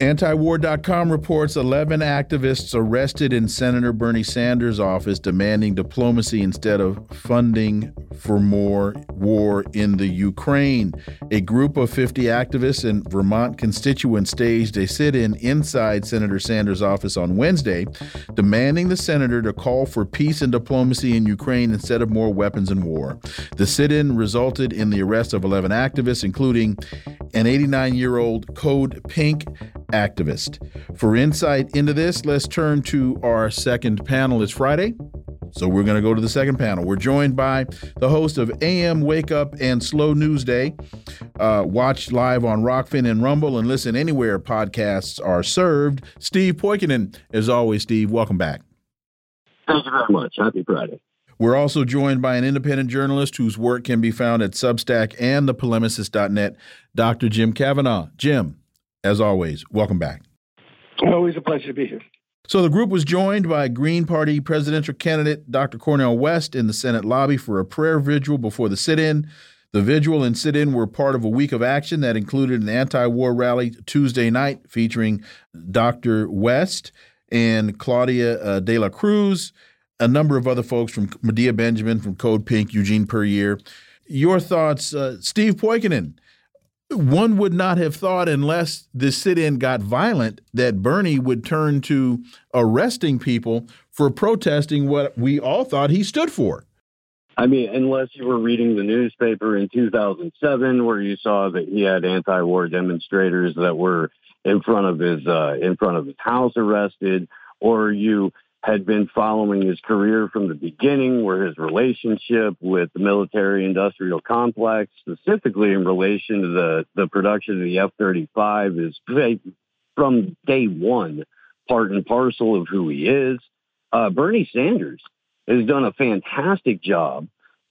Antiwar.com reports 11 activists arrested in Senator Bernie Sanders' office demanding diplomacy instead of funding for more war in the Ukraine. A group of 50 activists and Vermont constituents staged a sit in inside Senator Sanders' office on Wednesday, demanding the senator to call for peace and diplomacy in Ukraine instead of more weapons and war. The sit in resulted in the arrest of 11 activists, including an 89 year old Code Pink activist. For insight into this, let's turn to our second panel. It's Friday, so we're going to go to the second panel. We're joined by the host of AM Wake Up and Slow News Day. Uh, watch live on Rokfin and Rumble and listen anywhere podcasts are served. Steve Poikonen, as always, Steve, welcome back. Thank you very much. Happy Friday. We're also joined by an independent journalist whose work can be found at Substack and thepolemicist.net, Dr. Jim Kavanagh. Jim, as always, welcome back. Always a pleasure to be here. So the group was joined by Green Party presidential candidate Dr. Cornel West in the Senate lobby for a prayer vigil before the sit-in. The vigil and sit-in were part of a week of action that included an anti-war rally Tuesday night featuring Dr. West and Claudia uh, De La Cruz, a number of other folks from Medea Benjamin from Code Pink, Eugene Puryear. Your thoughts, uh, Steve Poikonen, one would not have thought, unless the sit in got violent, that Bernie would turn to arresting people for protesting what we all thought he stood for. I mean, unless you were reading the newspaper in 2007, where you saw that he had anti-war demonstrators that were in front of his uh, in front of his house arrested, or you had been following his career from the beginning, where his relationship with the military industrial complex, specifically in relation to the, the production of the F 35, is from day one part and parcel of who he is. Uh, Bernie Sanders has done a fantastic job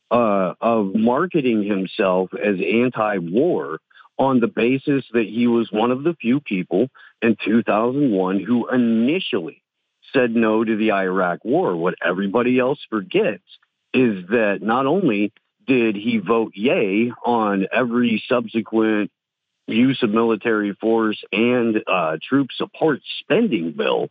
uh, of marketing himself as anti war on the basis that he was one of the few people in 2001 who initially said no to the Iraq war. What everybody else forgets is that not only did he vote yay on every subsequent use of military force and uh, troop support spending bill,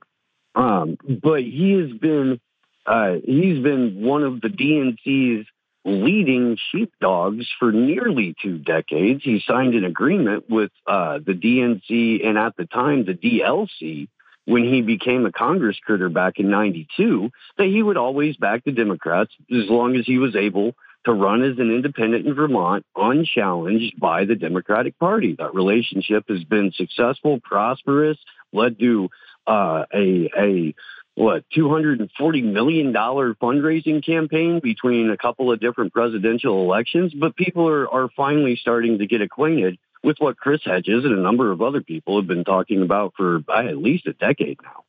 um, but he has been uh, he's been one of the DNC's leading sheepdogs for nearly two decades. He signed an agreement with uh, the DNC and at the time the DLC when he became a Congress critter back in 92 that he would always back the Democrats as long as he was able to run as an independent in Vermont unchallenged by the Democratic Party. That relationship has been successful, prosperous, led to uh, a, a what $240 million fundraising campaign between a couple of different presidential elections, but people are, are finally starting to get acquainted with what Chris Hedges and a number of other people have been talking about for uh, at least a decade now.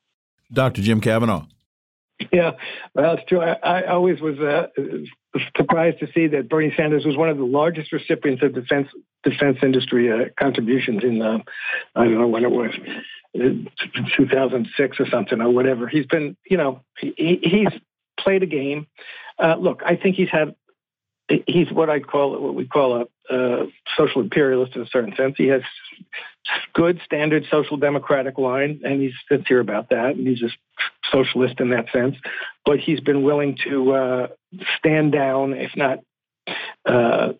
Dr. Jim Kavanagh. Yeah, well, it's true. I, I always was uh, surprised to see that Bernie Sanders was one of the largest recipients of defense defense industry uh, contributions in uh, I don't know when it was, uh, 2006 or something or whatever. He's been, you know, he, he's played a game. Uh, look, I think he's had he's what I call what we call a, a, social imperialist in a certain sense. He has good standard social democratic line, and he's sincere about that, and he's a socialist in that sense. But he's been willing to uh, stand down, if not uh,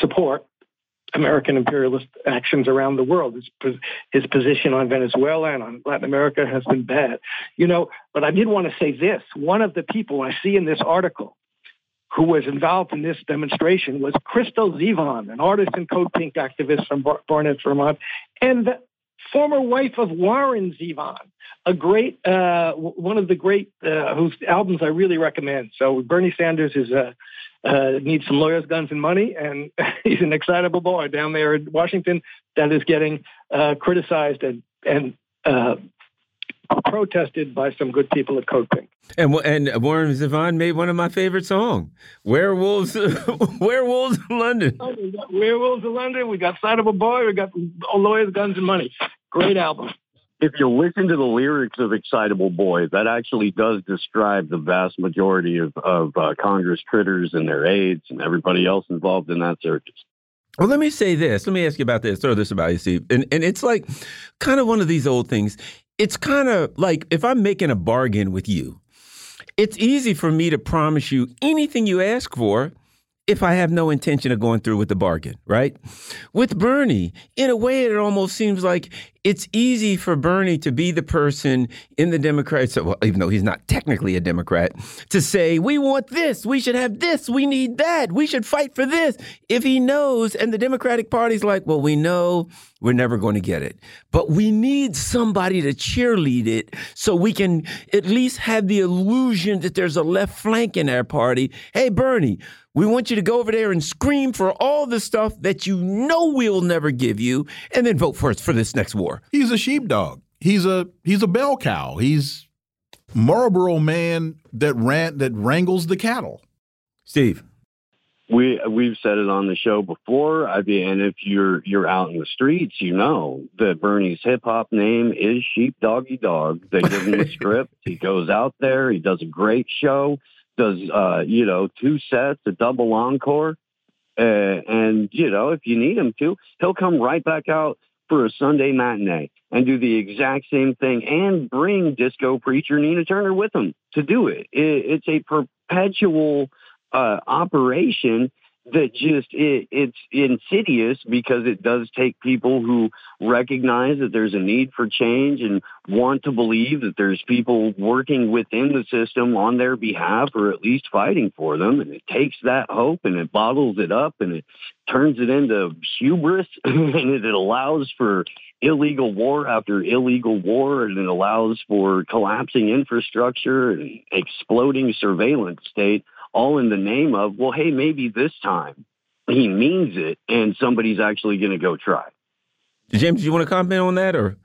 support. American imperialist actions around the world. His, his position on Venezuela and on Latin America has been bad. You know, but I did want to say this. One of the people I see in this article who was involved in this demonstration was Crystal Zevon, an artist and code pink activist from Bar- Barnet, Vermont. And the former wife of Warren Zevon, a great, uh, one of the great, uh, whose albums I really recommend. So Bernie Sanders is a, uh, needs some lawyers, guns, and money, and he's an excitable boy down there in Washington that is getting uh, criticized and and uh, protested by some good people at Code Pink. And and Warren Zevon made one of my favorite songs, "Werewolves, Werewolves in London." Oh, Werewolves of London. We got "Excitable Boy." We got "Lawyers, Guns, and Money." Great album if you listen to the lyrics of Excitable Boy, that actually does describe the vast majority of, of uh, Congress critters and their aides and everybody else involved in that circus. Well, let me say this. Let me ask you about this. Throw this about you, Steve. And, and it's like kind of one of these old things. It's kind of like if I'm making a bargain with you, it's easy for me to promise you anything you ask for if I have no intention of going through with the bargain, right? With Bernie, in a way, it almost seems like it's easy for Bernie to be the person in the Democrats, well, even though he's not technically a Democrat, to say, we want this, we should have this, we need that, we should fight for this. If he knows, and the Democratic Party's like, well, we know we're never going to get it, but we need somebody to cheerlead it so we can at least have the illusion that there's a left flank in our party. Hey, Bernie, we want you to go over there and scream for all the stuff that you know we'll never give you, and then vote for us for this next war. He's a sheepdog. He's a he's a bell cow. He's Marlboro man that ran that wrangles the cattle. Steve, we we've said it on the show before. I mean, and if you're you're out in the streets, you know that Bernie's hip hop name is Sheep Doggy Dog. They give him the script. He goes out there. He does a great show. Does uh, you know two sets, a double encore, uh, and you know if you need him to, he'll come right back out for a Sunday matinee and do the exact same thing and bring disco preacher Nina Turner with him to do it. it it's a perpetual uh, operation that just it, it's insidious because it does take people who recognize that there's a need for change and want to believe that there's people working within the system on their behalf or at least fighting for them. And it takes that hope and it bottles it up and it turns it into hubris and it allows for illegal war after illegal war and it allows for collapsing infrastructure and exploding surveillance state all in the name of, well, hey, maybe this time he means it and somebody's actually going to go try. James, do you want to comment on that or?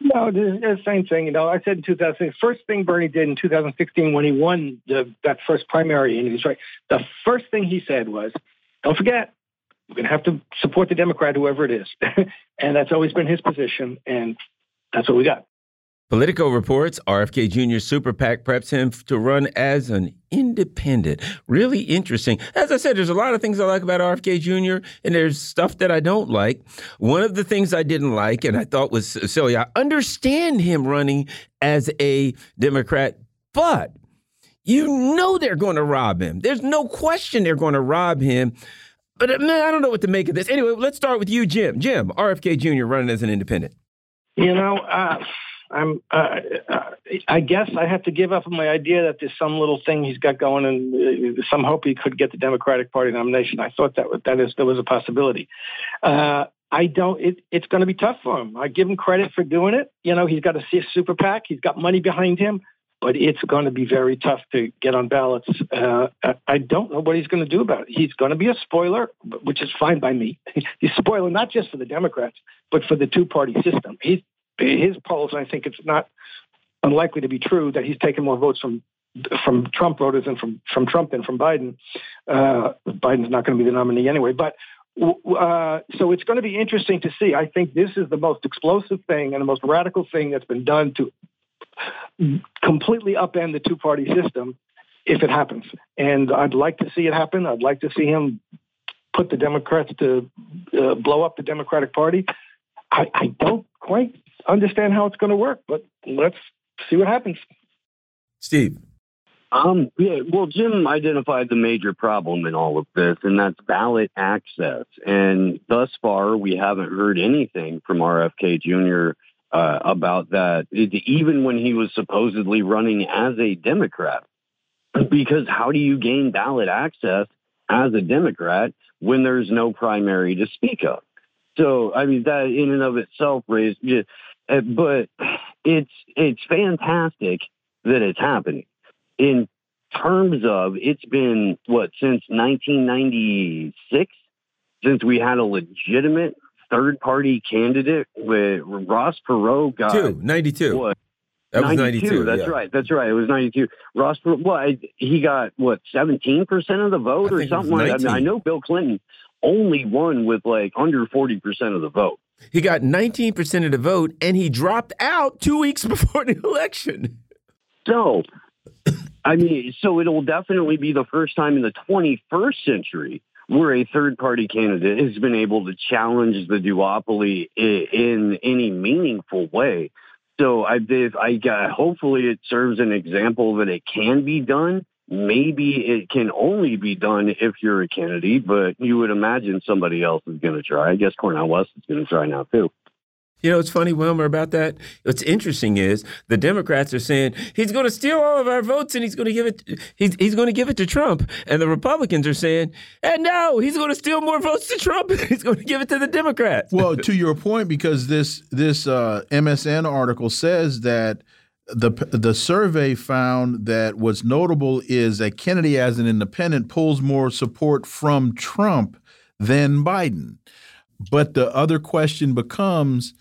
No, the same thing. You know, I said in 2000, first thing Bernie did in 2016 when he won the, that first primary in Detroit, the first thing he said was, don't forget, we're going to have to support the Democrat, whoever it is. and that's always been his position. And that's what we got. Politico reports RFK Jr. Super PAC preps him to run as an independent. Really interesting. As I said, there's a lot of things I like about RFK Jr., and there's stuff that I don't like. One of the things I didn't like, and I thought was silly, I understand him running as a Democrat, but you know they're going to rob him. There's no question they're going to rob him. But man, I don't know what to make of this. Anyway, let's start with you, Jim. Jim, RFK Jr. running as an independent. You know, uh, I'm. Uh, uh, I guess I have to give up on my idea that there's some little thing he's got going, and uh, some hope he could get the Democratic Party nomination. I thought that that is there was a possibility. Uh, I don't. It, it's going to be tough for him. I give him credit for doing it. You know, he's got a super PAC. He's got money behind him, but it's going to be very tough to get on ballots. Uh, I don't know what he's going to do about it. He's going to be a spoiler, which is fine by me. he's spoiler not just for the Democrats, but for the two-party system. He's his polls, and I think it's not unlikely to be true that he's taken more votes from from Trump voters than from from Trump than from Biden. Uh, Biden's not going to be the nominee anyway, but. Uh, so it's going to be interesting to see. I think this is the most explosive thing and the most radical thing that's been done to completely upend the two-party system if it happens. And I'd like to see it happen. I'd like to see him put the Democrats to uh, blow up the Democratic Party. I, I don't quite understand how it's going to work, but let's see what happens. Steve. Um, yeah, well, Jim identified the major problem in all of this, and that's ballot access. And thus far, we haven't heard anything from RFK Jr. Uh, about that, it, even when he was supposedly running as a Democrat. Because how do you gain ballot access as a Democrat when there's no primary to speak of? So I mean that in and of itself raised, uh, but it's it's fantastic that it's happening. In terms of it's been what since 1996 since we had a legitimate third party candidate with Ross Perot got Two, 92. What? That was 92. 92. That's yeah. right. That's right. It was 92. Ross Perot, well, he got what 17% of the vote or think it was something like that. I, mean, I know Bill Clinton only won with like under 40% of the vote. He got 19% of the vote and he dropped out two weeks before the election. So, I mean, so it'll definitely be the first time in the 21st century where a third party candidate has been able to challenge the duopoly in, any meaningful way. So I, I got, hopefully it serves an example that it can be done. Maybe it can only be done if you're a Kennedy, but you would imagine somebody else is going to try. I guess Cornel West is going to try now too. You know, it's funny, Wilmer, about that. What's interesting is the Democrats are saying he's going to steal all of our votes and he's going to give it. He's he's going to give it to Trump, and the Republicans are saying, and no, he's going to steal more votes to Trump. he's going to give it to the Democrats. Well, to your point, because this this uh, MSN article says that the the survey found that what's notable is that Kennedy, as an independent, pulls more support from Trump than Biden. But the other question becomes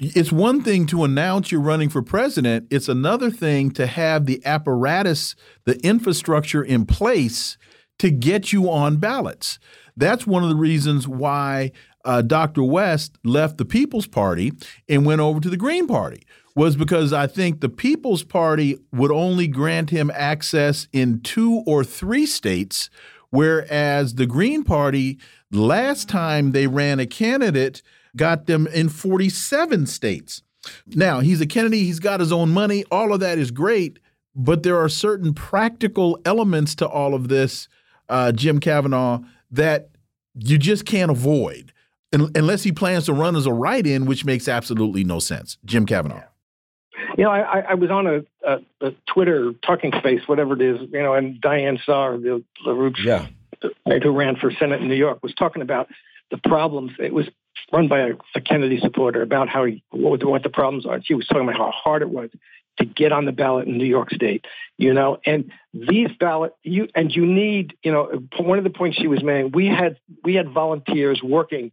it's one thing to announce you're running for president, it's another thing to have the apparatus, the infrastructure in place to get you on ballots. That's one of the reasons why uh, Dr. West left the People's Party and went over to the Green Party was because I think the People's Party would only grant him access in two or three states, whereas the Green Party, last time they ran a candidate, got them in 47 states. Now, he's a Kennedy, he's got his own money, all of that is great, but there are certain practical elements to all of this, uh, Jim Kavanagh, that you just can't avoid unless he plans to run as a write in, which makes absolutely no sense. Jim Kavanagh. You know, I, I was on a, a, a, Twitter talking space, whatever it is, you know, and Diane Sare, the LaRouche, yeah. who ran for Senate in New York, was talking about the problems. It was run by a, a Kennedy supporter about how he, what, what the problems are. She was talking about how hard it was to get on the ballot in New York State, you know, and these ballot you and you need, you know, one of the points she was making, we had we had volunteers working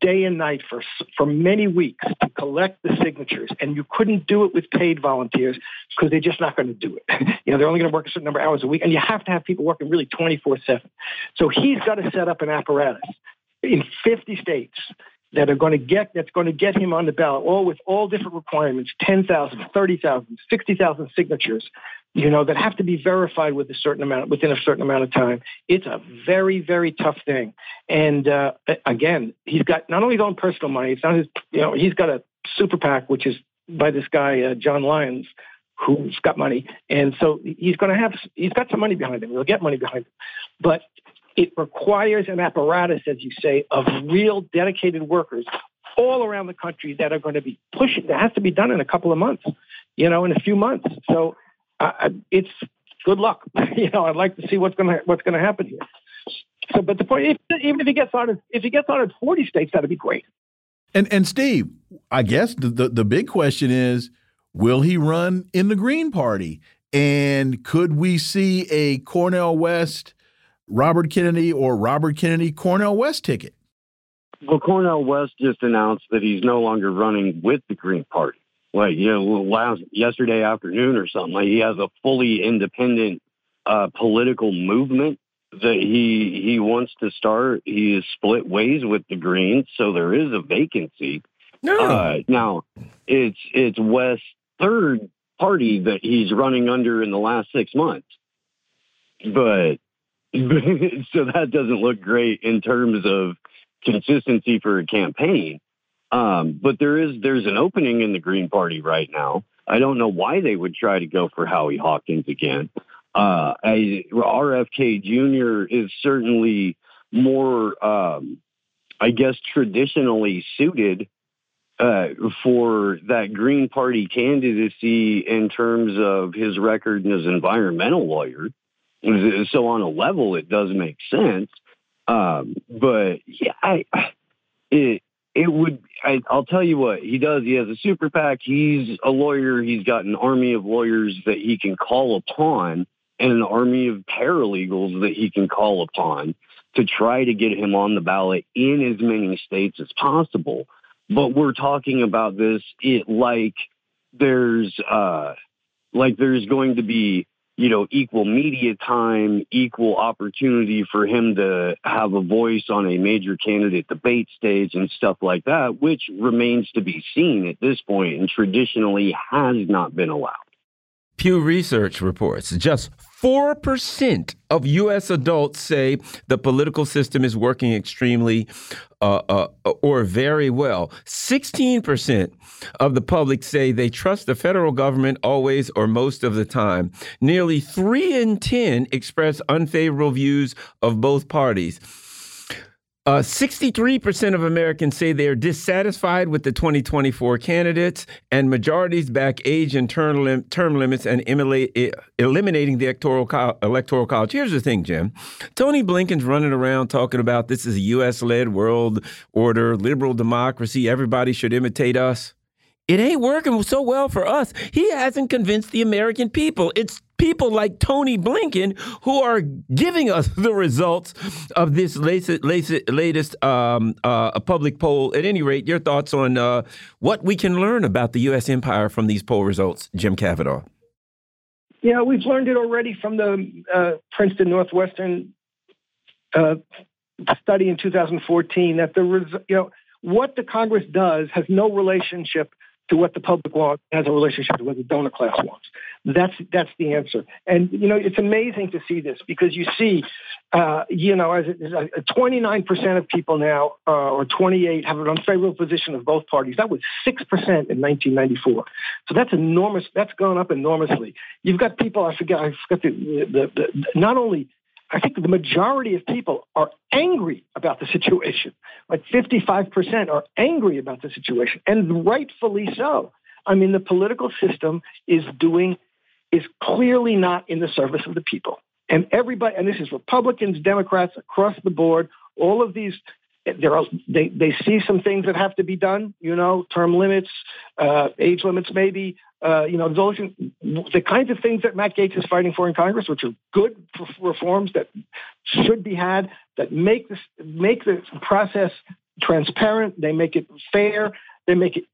day and night for for many weeks to collect the signatures, and you couldn't do it with paid volunteers because they're just not going to do it. you know, they're only going to work a certain number of hours a week, and you have to have people working really twenty four seven. So he's got to set up an apparatus in fifty states that are going to get that's going to get him on the ballot, all with all different requirements 10,000, 30,000, 60,000 signatures, you know, that have to be verified with a certain amount within a certain amount of time. It's a very, very tough thing. And uh, again, he's got not only his own personal money, it's not his, you know, he's got a super PAC, which is by this guy, uh, John Lyons, who's got money. And so he's going to have, he's got some money behind him. He'll get money behind him. But it requires an apparatus, as you say, of real dedicated workers all around the country that are going to be pushing. That has to be done in a couple of months, you know, in a few months. So uh, it's good luck. you know, I'd like to see what's going to what's going to happen here. So, but the point, if, even if he gets on, if he gets on in forty states, that'd be great. And and Steve, I guess the, the the big question is, will he run in the Green Party? And could we see a Cornel West? Robert Kennedy or Robert Kennedy Cornel West ticket? Well, Cornel West just announced that he's no longer running with the Green Party. Like, you know, last yesterday afternoon or something. Like, he has a fully independent uh, political movement that he he wants to start. He is split ways with the Greens, so there is a vacancy. No. Uh, now, it's it's West's third party that he's running under in the last six months, but so that doesn't look great in terms of consistency for a campaign. Um, but there is there's an opening in the Green Party right now. I don't know why they would try to go for Howie Hawkins again. Uh, I, RFK Jr. is certainly more, um, I guess, traditionally suited uh, for that Green Party candidacy in terms of his record as environmental lawyer. So on a level, it does make sense. Um, but yeah, I it it would I, will tell you what he does he has a super pac he's a lawyer he's got an army of lawyers that he can call upon and an army of paralegals that he can call upon to try to get him on the ballot in as many states as possible but we're talking about this it like there's uh like there's going to be you know, equal media time, equal opportunity for him to have a voice on a major candidate debate stage and stuff like that, which remains to be seen at this point and traditionally has not been allowed. Pew Research reports just 4% of U.S. adults say the political system is working extremely uh, uh, or very well. 16% of the public say they trust the federal government always or most of the time. Nearly 3 in 10 express unfavorable views of both parties. 63% uh, of Americans say they are dissatisfied with the 2024 candidates, and majorities back age and term, lim term limits and eliminating the electoral, electoral college. Here's the thing, Jim. Tony Blinken's running around talking about this is a U.S. led world order, liberal democracy, everybody should imitate us. It ain't working so well for us. He hasn't convinced the American people. It's people like Tony Blinken who are giving us the results of this latest, latest, latest um, uh, public poll. At any rate, your thoughts on uh, what we can learn about the U.S. empire from these poll results, Jim Kavanagh. Yeah, we've learned it already from the uh, Princeton Northwestern uh, study in 2014 that the you know what the Congress does has no relationship to what the public wants has a relationship to what the donor class wants. That's that's the answer. And you know, it's amazing to see this because you see, uh, you know, as twenty-nine percent of people now, uh, or twenty-eight, have an unfavorable position of both parties. That was six percent in 1994. So that's enormous. That's gone up enormously. You've got people. I forget. I forget the, the, the not only I think the majority of people are angry about the situation. Like 55% are angry about the situation, and rightfully so. I mean, the political system is doing, is clearly not in the service of the people. And everybody, and this is Republicans, Democrats across the board, all of these are they, they see some things that have to be done, you know, term limits, uh, age limits, maybe, uh, you know, those the kinds of things that Matt Gaetz is fighting for in Congress, which are good reforms that should be had, that make this make the process transparent, they make it fair, they make it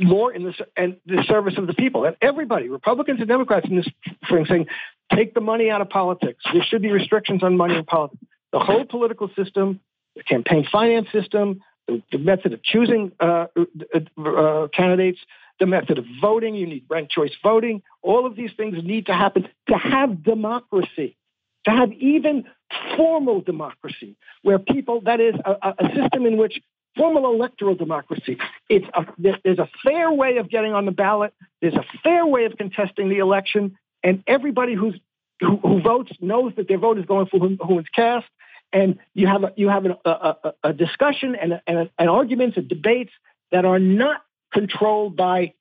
more in the and the service of the people and everybody, Republicans and Democrats in this spring, saying, take the money out of politics. There should be restrictions on money in politics. The whole political system the campaign finance system, the, the method of choosing uh, uh, uh, candidates, the method of voting. You need ranked choice voting. All of these things need to happen to have democracy, to have even formal democracy, where people, that is, a, a system in which formal electoral democracy. It's a, there's a fair way of getting on the ballot. There's a fair way of contesting the election, and everybody who's who, who votes knows that their vote is going for who is cast and you have a, you have a, a, a, discussion and, and, and arguments and debates that are not controlled by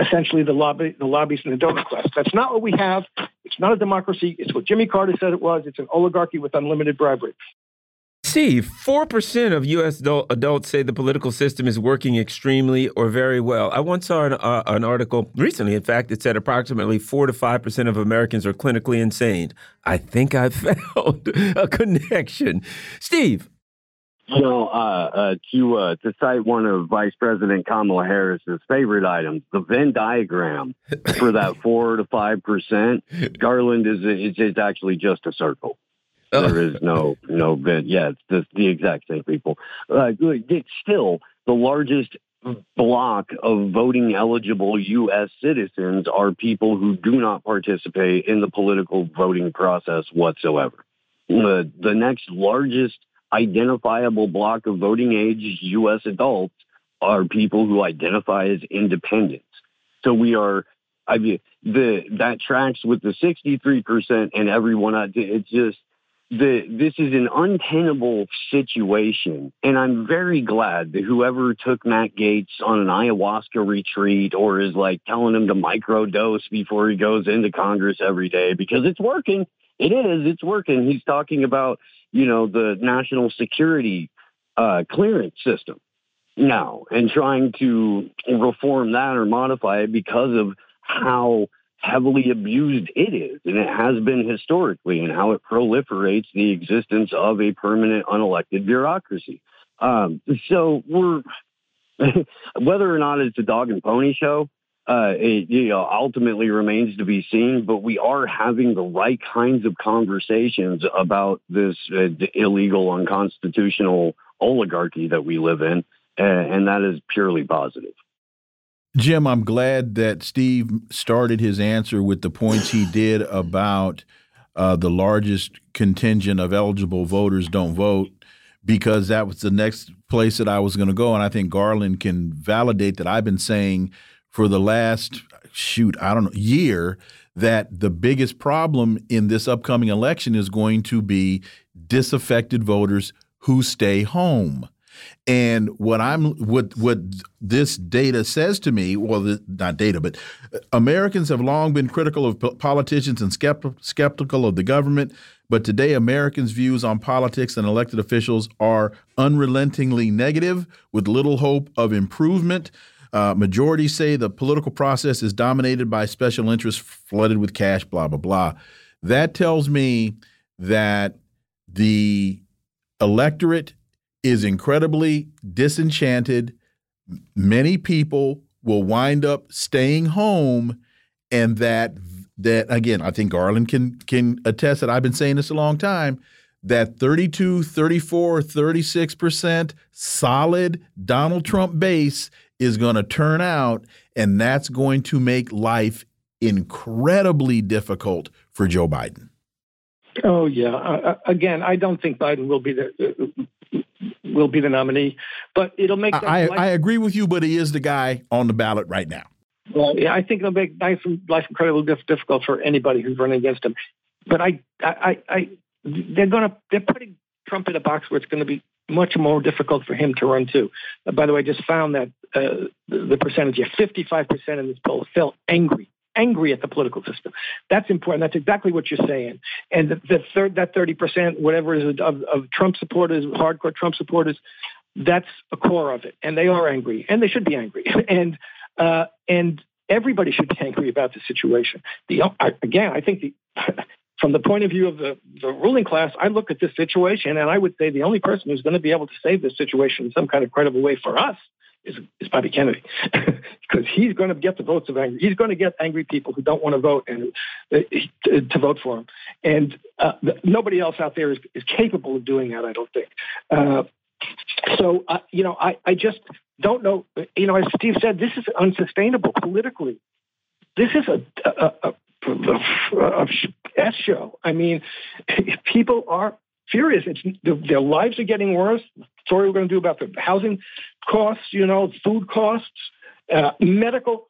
essentially the lobby the lobbies and the donor class. That's not what we have. It's not a democracy. It's what Jimmy Carter said it was. It's an oligarchy with unlimited bribery. Steve, 4% of U.S. adults say the political system is working extremely or very well. I once saw an, uh, an article recently, in fact, that said approximately 4 to 5% of Americans are clinically insane. I think I found a connection. Steve. You know, uh, uh, to uh, to cite one of Vice President Kamala Harris's favorite items, the Venn diagram for that four to five percent, Garland is it's, it's actually just a circle. Oh. There is no no bid. Yeah, it's the, the exact same people. Uh, it's still the largest block of voting eligible U.S. citizens are people who do not participate in the political voting process whatsoever. The, the next largest identifiable block of voting age U.S. adults are people who identify as independents. So we are, I mean, the that tracks with the 63% and everyone. It's just the this is an untenable situation, and I'm very glad that whoever took Matt Gaetz on an ayahuasca retreat or is like telling him to microdose before he goes into Congress every day because it's working. It is. It's working. He's talking about you know the national security uh, clearance system now and trying to reform that or modify it because of how heavily abused it is, and it has been historically, and how it proliferates the existence of a permanent unelected bureaucracy. Um, so we're whether or not it's a dog and pony show, uh, it you know, ultimately remains to be seen. But we are having the right kinds of conversations about this uh, illegal, unconstitutional oligarchy that we live in, and that is purely positive. Jim, I'm glad that Steve started his answer with the points he did about uh, the largest contingent of eligible voters don't vote, because that was the next place that I was going to go. And I think Garland can validate that I've been saying for the last, shoot, I don't know, year that the biggest problem in this upcoming election is going to be disaffected voters who stay home. And what I'm what what this data says to me, well, the, not data, but Americans have long been critical of politicians and skeptical of the government. But today, Americans' views on politics and elected officials are unrelentingly negative, with little hope of improvement. Uh, majorities say the political process is dominated by special interests flooded with cash, blah, blah, blah. That tells me that the electorate is incredibly disenchanted. Many people will wind up staying home, and that that again, I think Garland can can attest that I've been saying this a long time that 32, 34, 36% solid Donald Trump base is going to turn out, and that's going to make life incredibly difficult for Joe Biden. Oh yeah. Again, I don't think Biden will be the will be the nominee, but it'll make. I, I agree with you, but he is the guy on the ballot right now. Well, yeah, I think it'll make life, life incredibly difficult for anybody who's running against him. But I, I, I, they're going to they're putting Trump in a box where it's going to be much more difficult for him to run too. Uh, by the way, I just found that uh, the, the percentage, yeah, 55% in this poll felt angry angry at the political system. That's important. That's exactly what you're saying. And the, the third, that 30%, whatever is of, of Trump supporters, hardcore Trump supporters, that's a core of it. And they are angry, and they should be angry. and uh, and everybody should be angry about the situation. The again, I think the. from the point of view of the, the ruling class, I look at this situation and I would say the only person who's going to be able to save this situation in some kind of credible way for us is, is Bobby Kennedy, because he's going to get the votes of angry. He's going to get angry people who don't want to vote and uh, to vote for him. And uh, nobody else out there is, is capable of doing that. I don't think. Uh, so uh, you know, I, I just don't know. You know, as Steve said, this is unsustainable politically. This is a, a, show. I mean, people are furious. It's their lives are getting worse. Story we're going to do about the housing costs, you know, food costs, uh, medical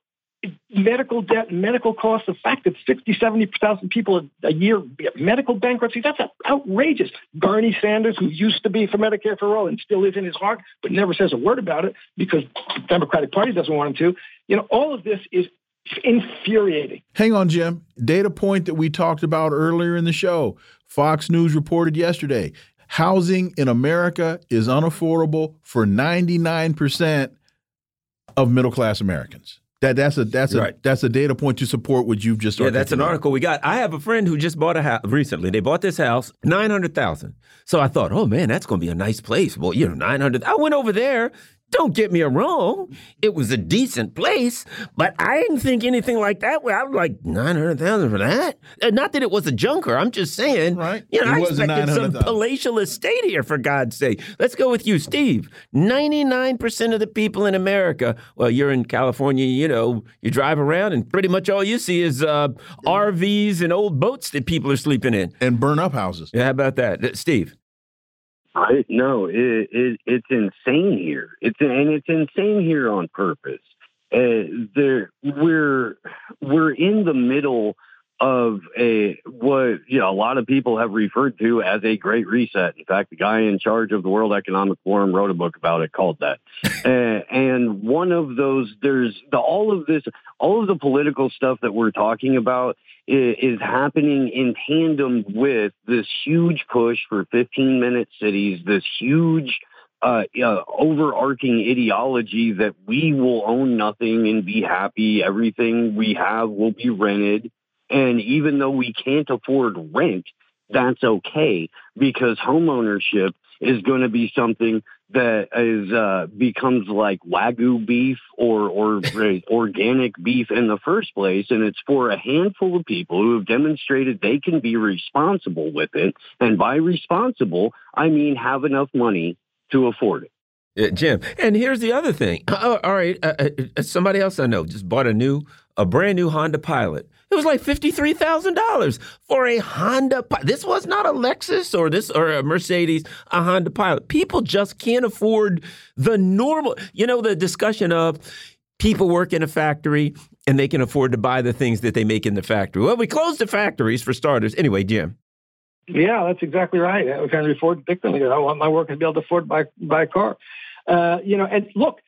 medical debt, medical costs. The fact that 60, 70,000 people a, year medical bankruptcy, that's outrageous. Bernie Sanders, who used to be for Medicare for all and still is in his heart, but never says a word about it because the Democratic Party doesn't want him to. You know, all of this is infuriating. Hang on, Jim. Data point that we talked about earlier in the show. Fox News reported yesterday housing in America is unaffordable for 99% of middle class Americans. That that's a that's a right. that's a data point to support what you've just. Yeah, that's an article we got. I have a friend who just bought a house recently. They bought this house nine hundred thousand. So I thought, oh man, that's going to be a nice place. Well, you know, nine hundred. I went over there. Don't get me wrong. It was a decent place, but I didn't think anything like that. I was like, 900,000 for that? Uh, not that it was a junker. I'm just saying. Right. You know, it I expected some palatial estate here, for God's sake. Let's go with you, Steve. 99% of the people in America, well, you're in California, you know, you drive around and pretty much all you see is uh, RVs and old boats that people are sleeping in. And burn up houses. Yeah, how about that? Uh, Steve. I no, it, it it's insane here. It's and it's insane here on purpose. Uh, there, we're we're in the middle of a what you know a lot of people have referred to as a great reset. In fact, the guy in charge of the World Economic Forum wrote a book about it called that. uh, and one of those, there's the, all of this, all of the political stuff that we're talking about is, happening in tandem with this huge push for 15 minute cities, this huge uh, uh, overarching ideology that we will own nothing and be happy. Everything we have will be rented. And even though we can't afford rent, that's okay because homeownership is going to be something that is uh, becomes like wagyu beef or or organic beef in the first place, and it's for a handful of people who have demonstrated they can be responsible with it. And by responsible, I mean have enough money to afford it. Jim, and here's the other thing. Uh, all right, uh, uh, somebody else I know just bought a new, a brand new Honda Pilot. It was like fifty-three thousand dollars for a Honda. This was not a Lexus or this or a Mercedes, a Honda Pilot. People just can't afford the normal. You know the discussion of people work in a factory and they can afford to buy the things that they make in the factory. Well, we closed the factories for starters. Anyway, Jim. Yeah, that's exactly right. Henry Ford victim. I want my workers to be able to afford buy buy a car. Uh, you know, and look,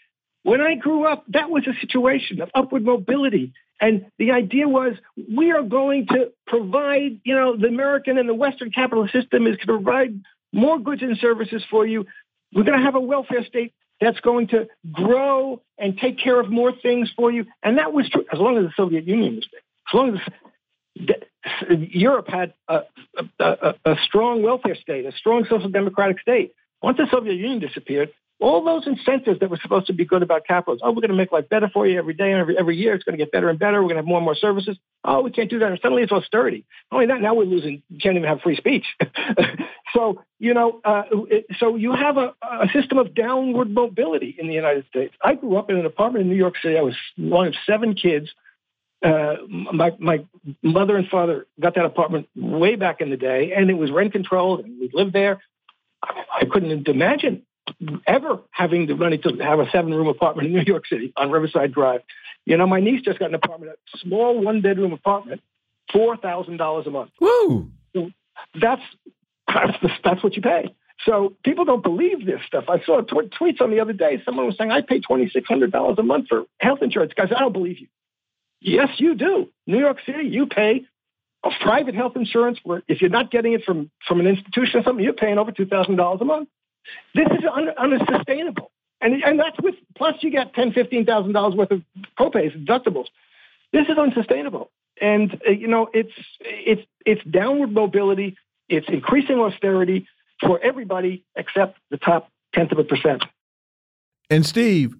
when I grew up, that was a situation of upward mobility. And the idea was we are going to provide, you know, the American and the Western capitalist system is going to provide more goods and services for you. We're going to have a welfare state that's going to grow and take care of more things for you. And that was true as long as the Soviet Union was there. As long as Europe had a, a, a, strong welfare state, a strong social democratic state. Once the Soviet Union disappeared, all those incentives that were supposed to be good about capitalism. Oh, we're going to make life better for you every day and every, every year. It's going to get better and better. We're going to have more and more services. Oh, we can't do that. And suddenly it's austerity. Only that, now we're losing, can't even have free speech. so, you know, uh, it, so you have a, a system of downward mobility in the United States. I grew up in an apartment in New York City. I was one of seven kids. Uh, my my mother and father got that apartment way back in the day, and it was rent controlled, and we lived there. I, I couldn't imagine ever having the money to have a seven room apartment in New York City on Riverside Drive. You know, my niece just got an apartment, a small one bedroom apartment, four thousand dollars a month. Woo! So that's that's that's what you pay. So people don't believe this stuff. I saw t- tweets on the other day. Someone was saying, "I pay twenty six hundred dollars a month for health insurance." Guys, I don't believe you. Yes, you do. New York City, you pay a private health insurance where if you're not getting it from from an institution or something, you're paying over two thousand dollars a month. This is un- unsustainable. And, and that's with, plus you get ten, fifteen thousand dollars worth of copays, deductibles. This is unsustainable. And, uh, you know, it's, it's, it's downward mobility. It's increasing austerity for everybody except the top tenth of a percent. And Steve,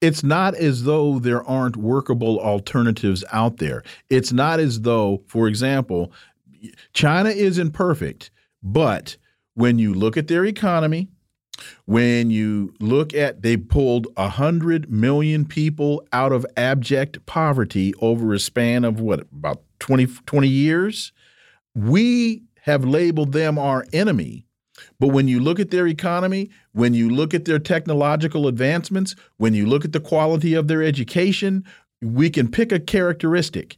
it's not as though there aren't workable alternatives out there. It's not as though, for example, China isn't perfect, but when you look at their economy, when you look at they pulled a hundred million people out of abject poverty over a span of what about 20, 20 years? We have labeled them our enemy. But when you look at their economy when you look at their technological advancements when you look at the quality of their education we can pick a characteristic.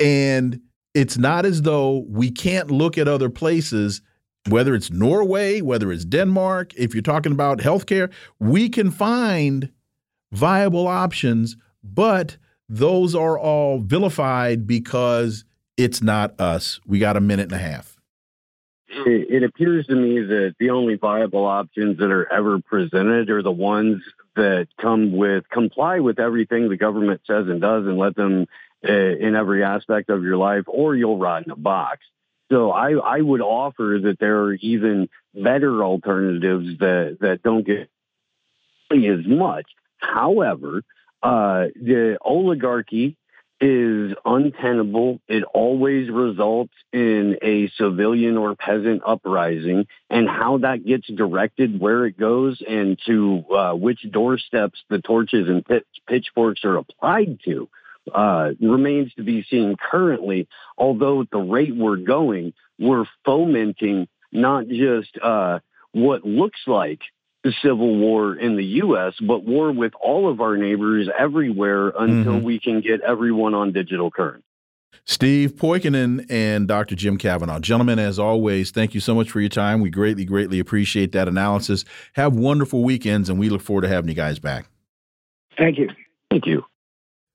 And it's not as though we can't look at other places whether it's Norway, whether it's Denmark, if you're talking about healthcare, we can find viable options, but those are all vilified because it's not us. We got a minute and a half. It, it appears to me that the only viable options that are ever presented are the ones that come with comply with everything the government says and does and let them uh, in every aspect of your life, or you'll rot in a box. So I, I would offer that there are even better alternatives that, that don't get as much. However, uh, the oligarchy is untenable. It always results in a civilian or peasant uprising, and how that gets directed, where it goes, and to uh, which doorsteps the torches and pitch, pitchforks are applied to uh, remains to be seen currently. Although at the rate we're going, we're fomenting not just uh, what looks like the civil war in the U.S., but war with all of our neighbors everywhere until mm-hmm. we can get everyone on digital currency. Steve Poikonen and Dr. Jim Kavanagh. Gentlemen, as always, thank you so much for your time. We greatly, greatly appreciate that analysis. Have wonderful weekends, and we look forward to having you guys back. Thank you. Thank you.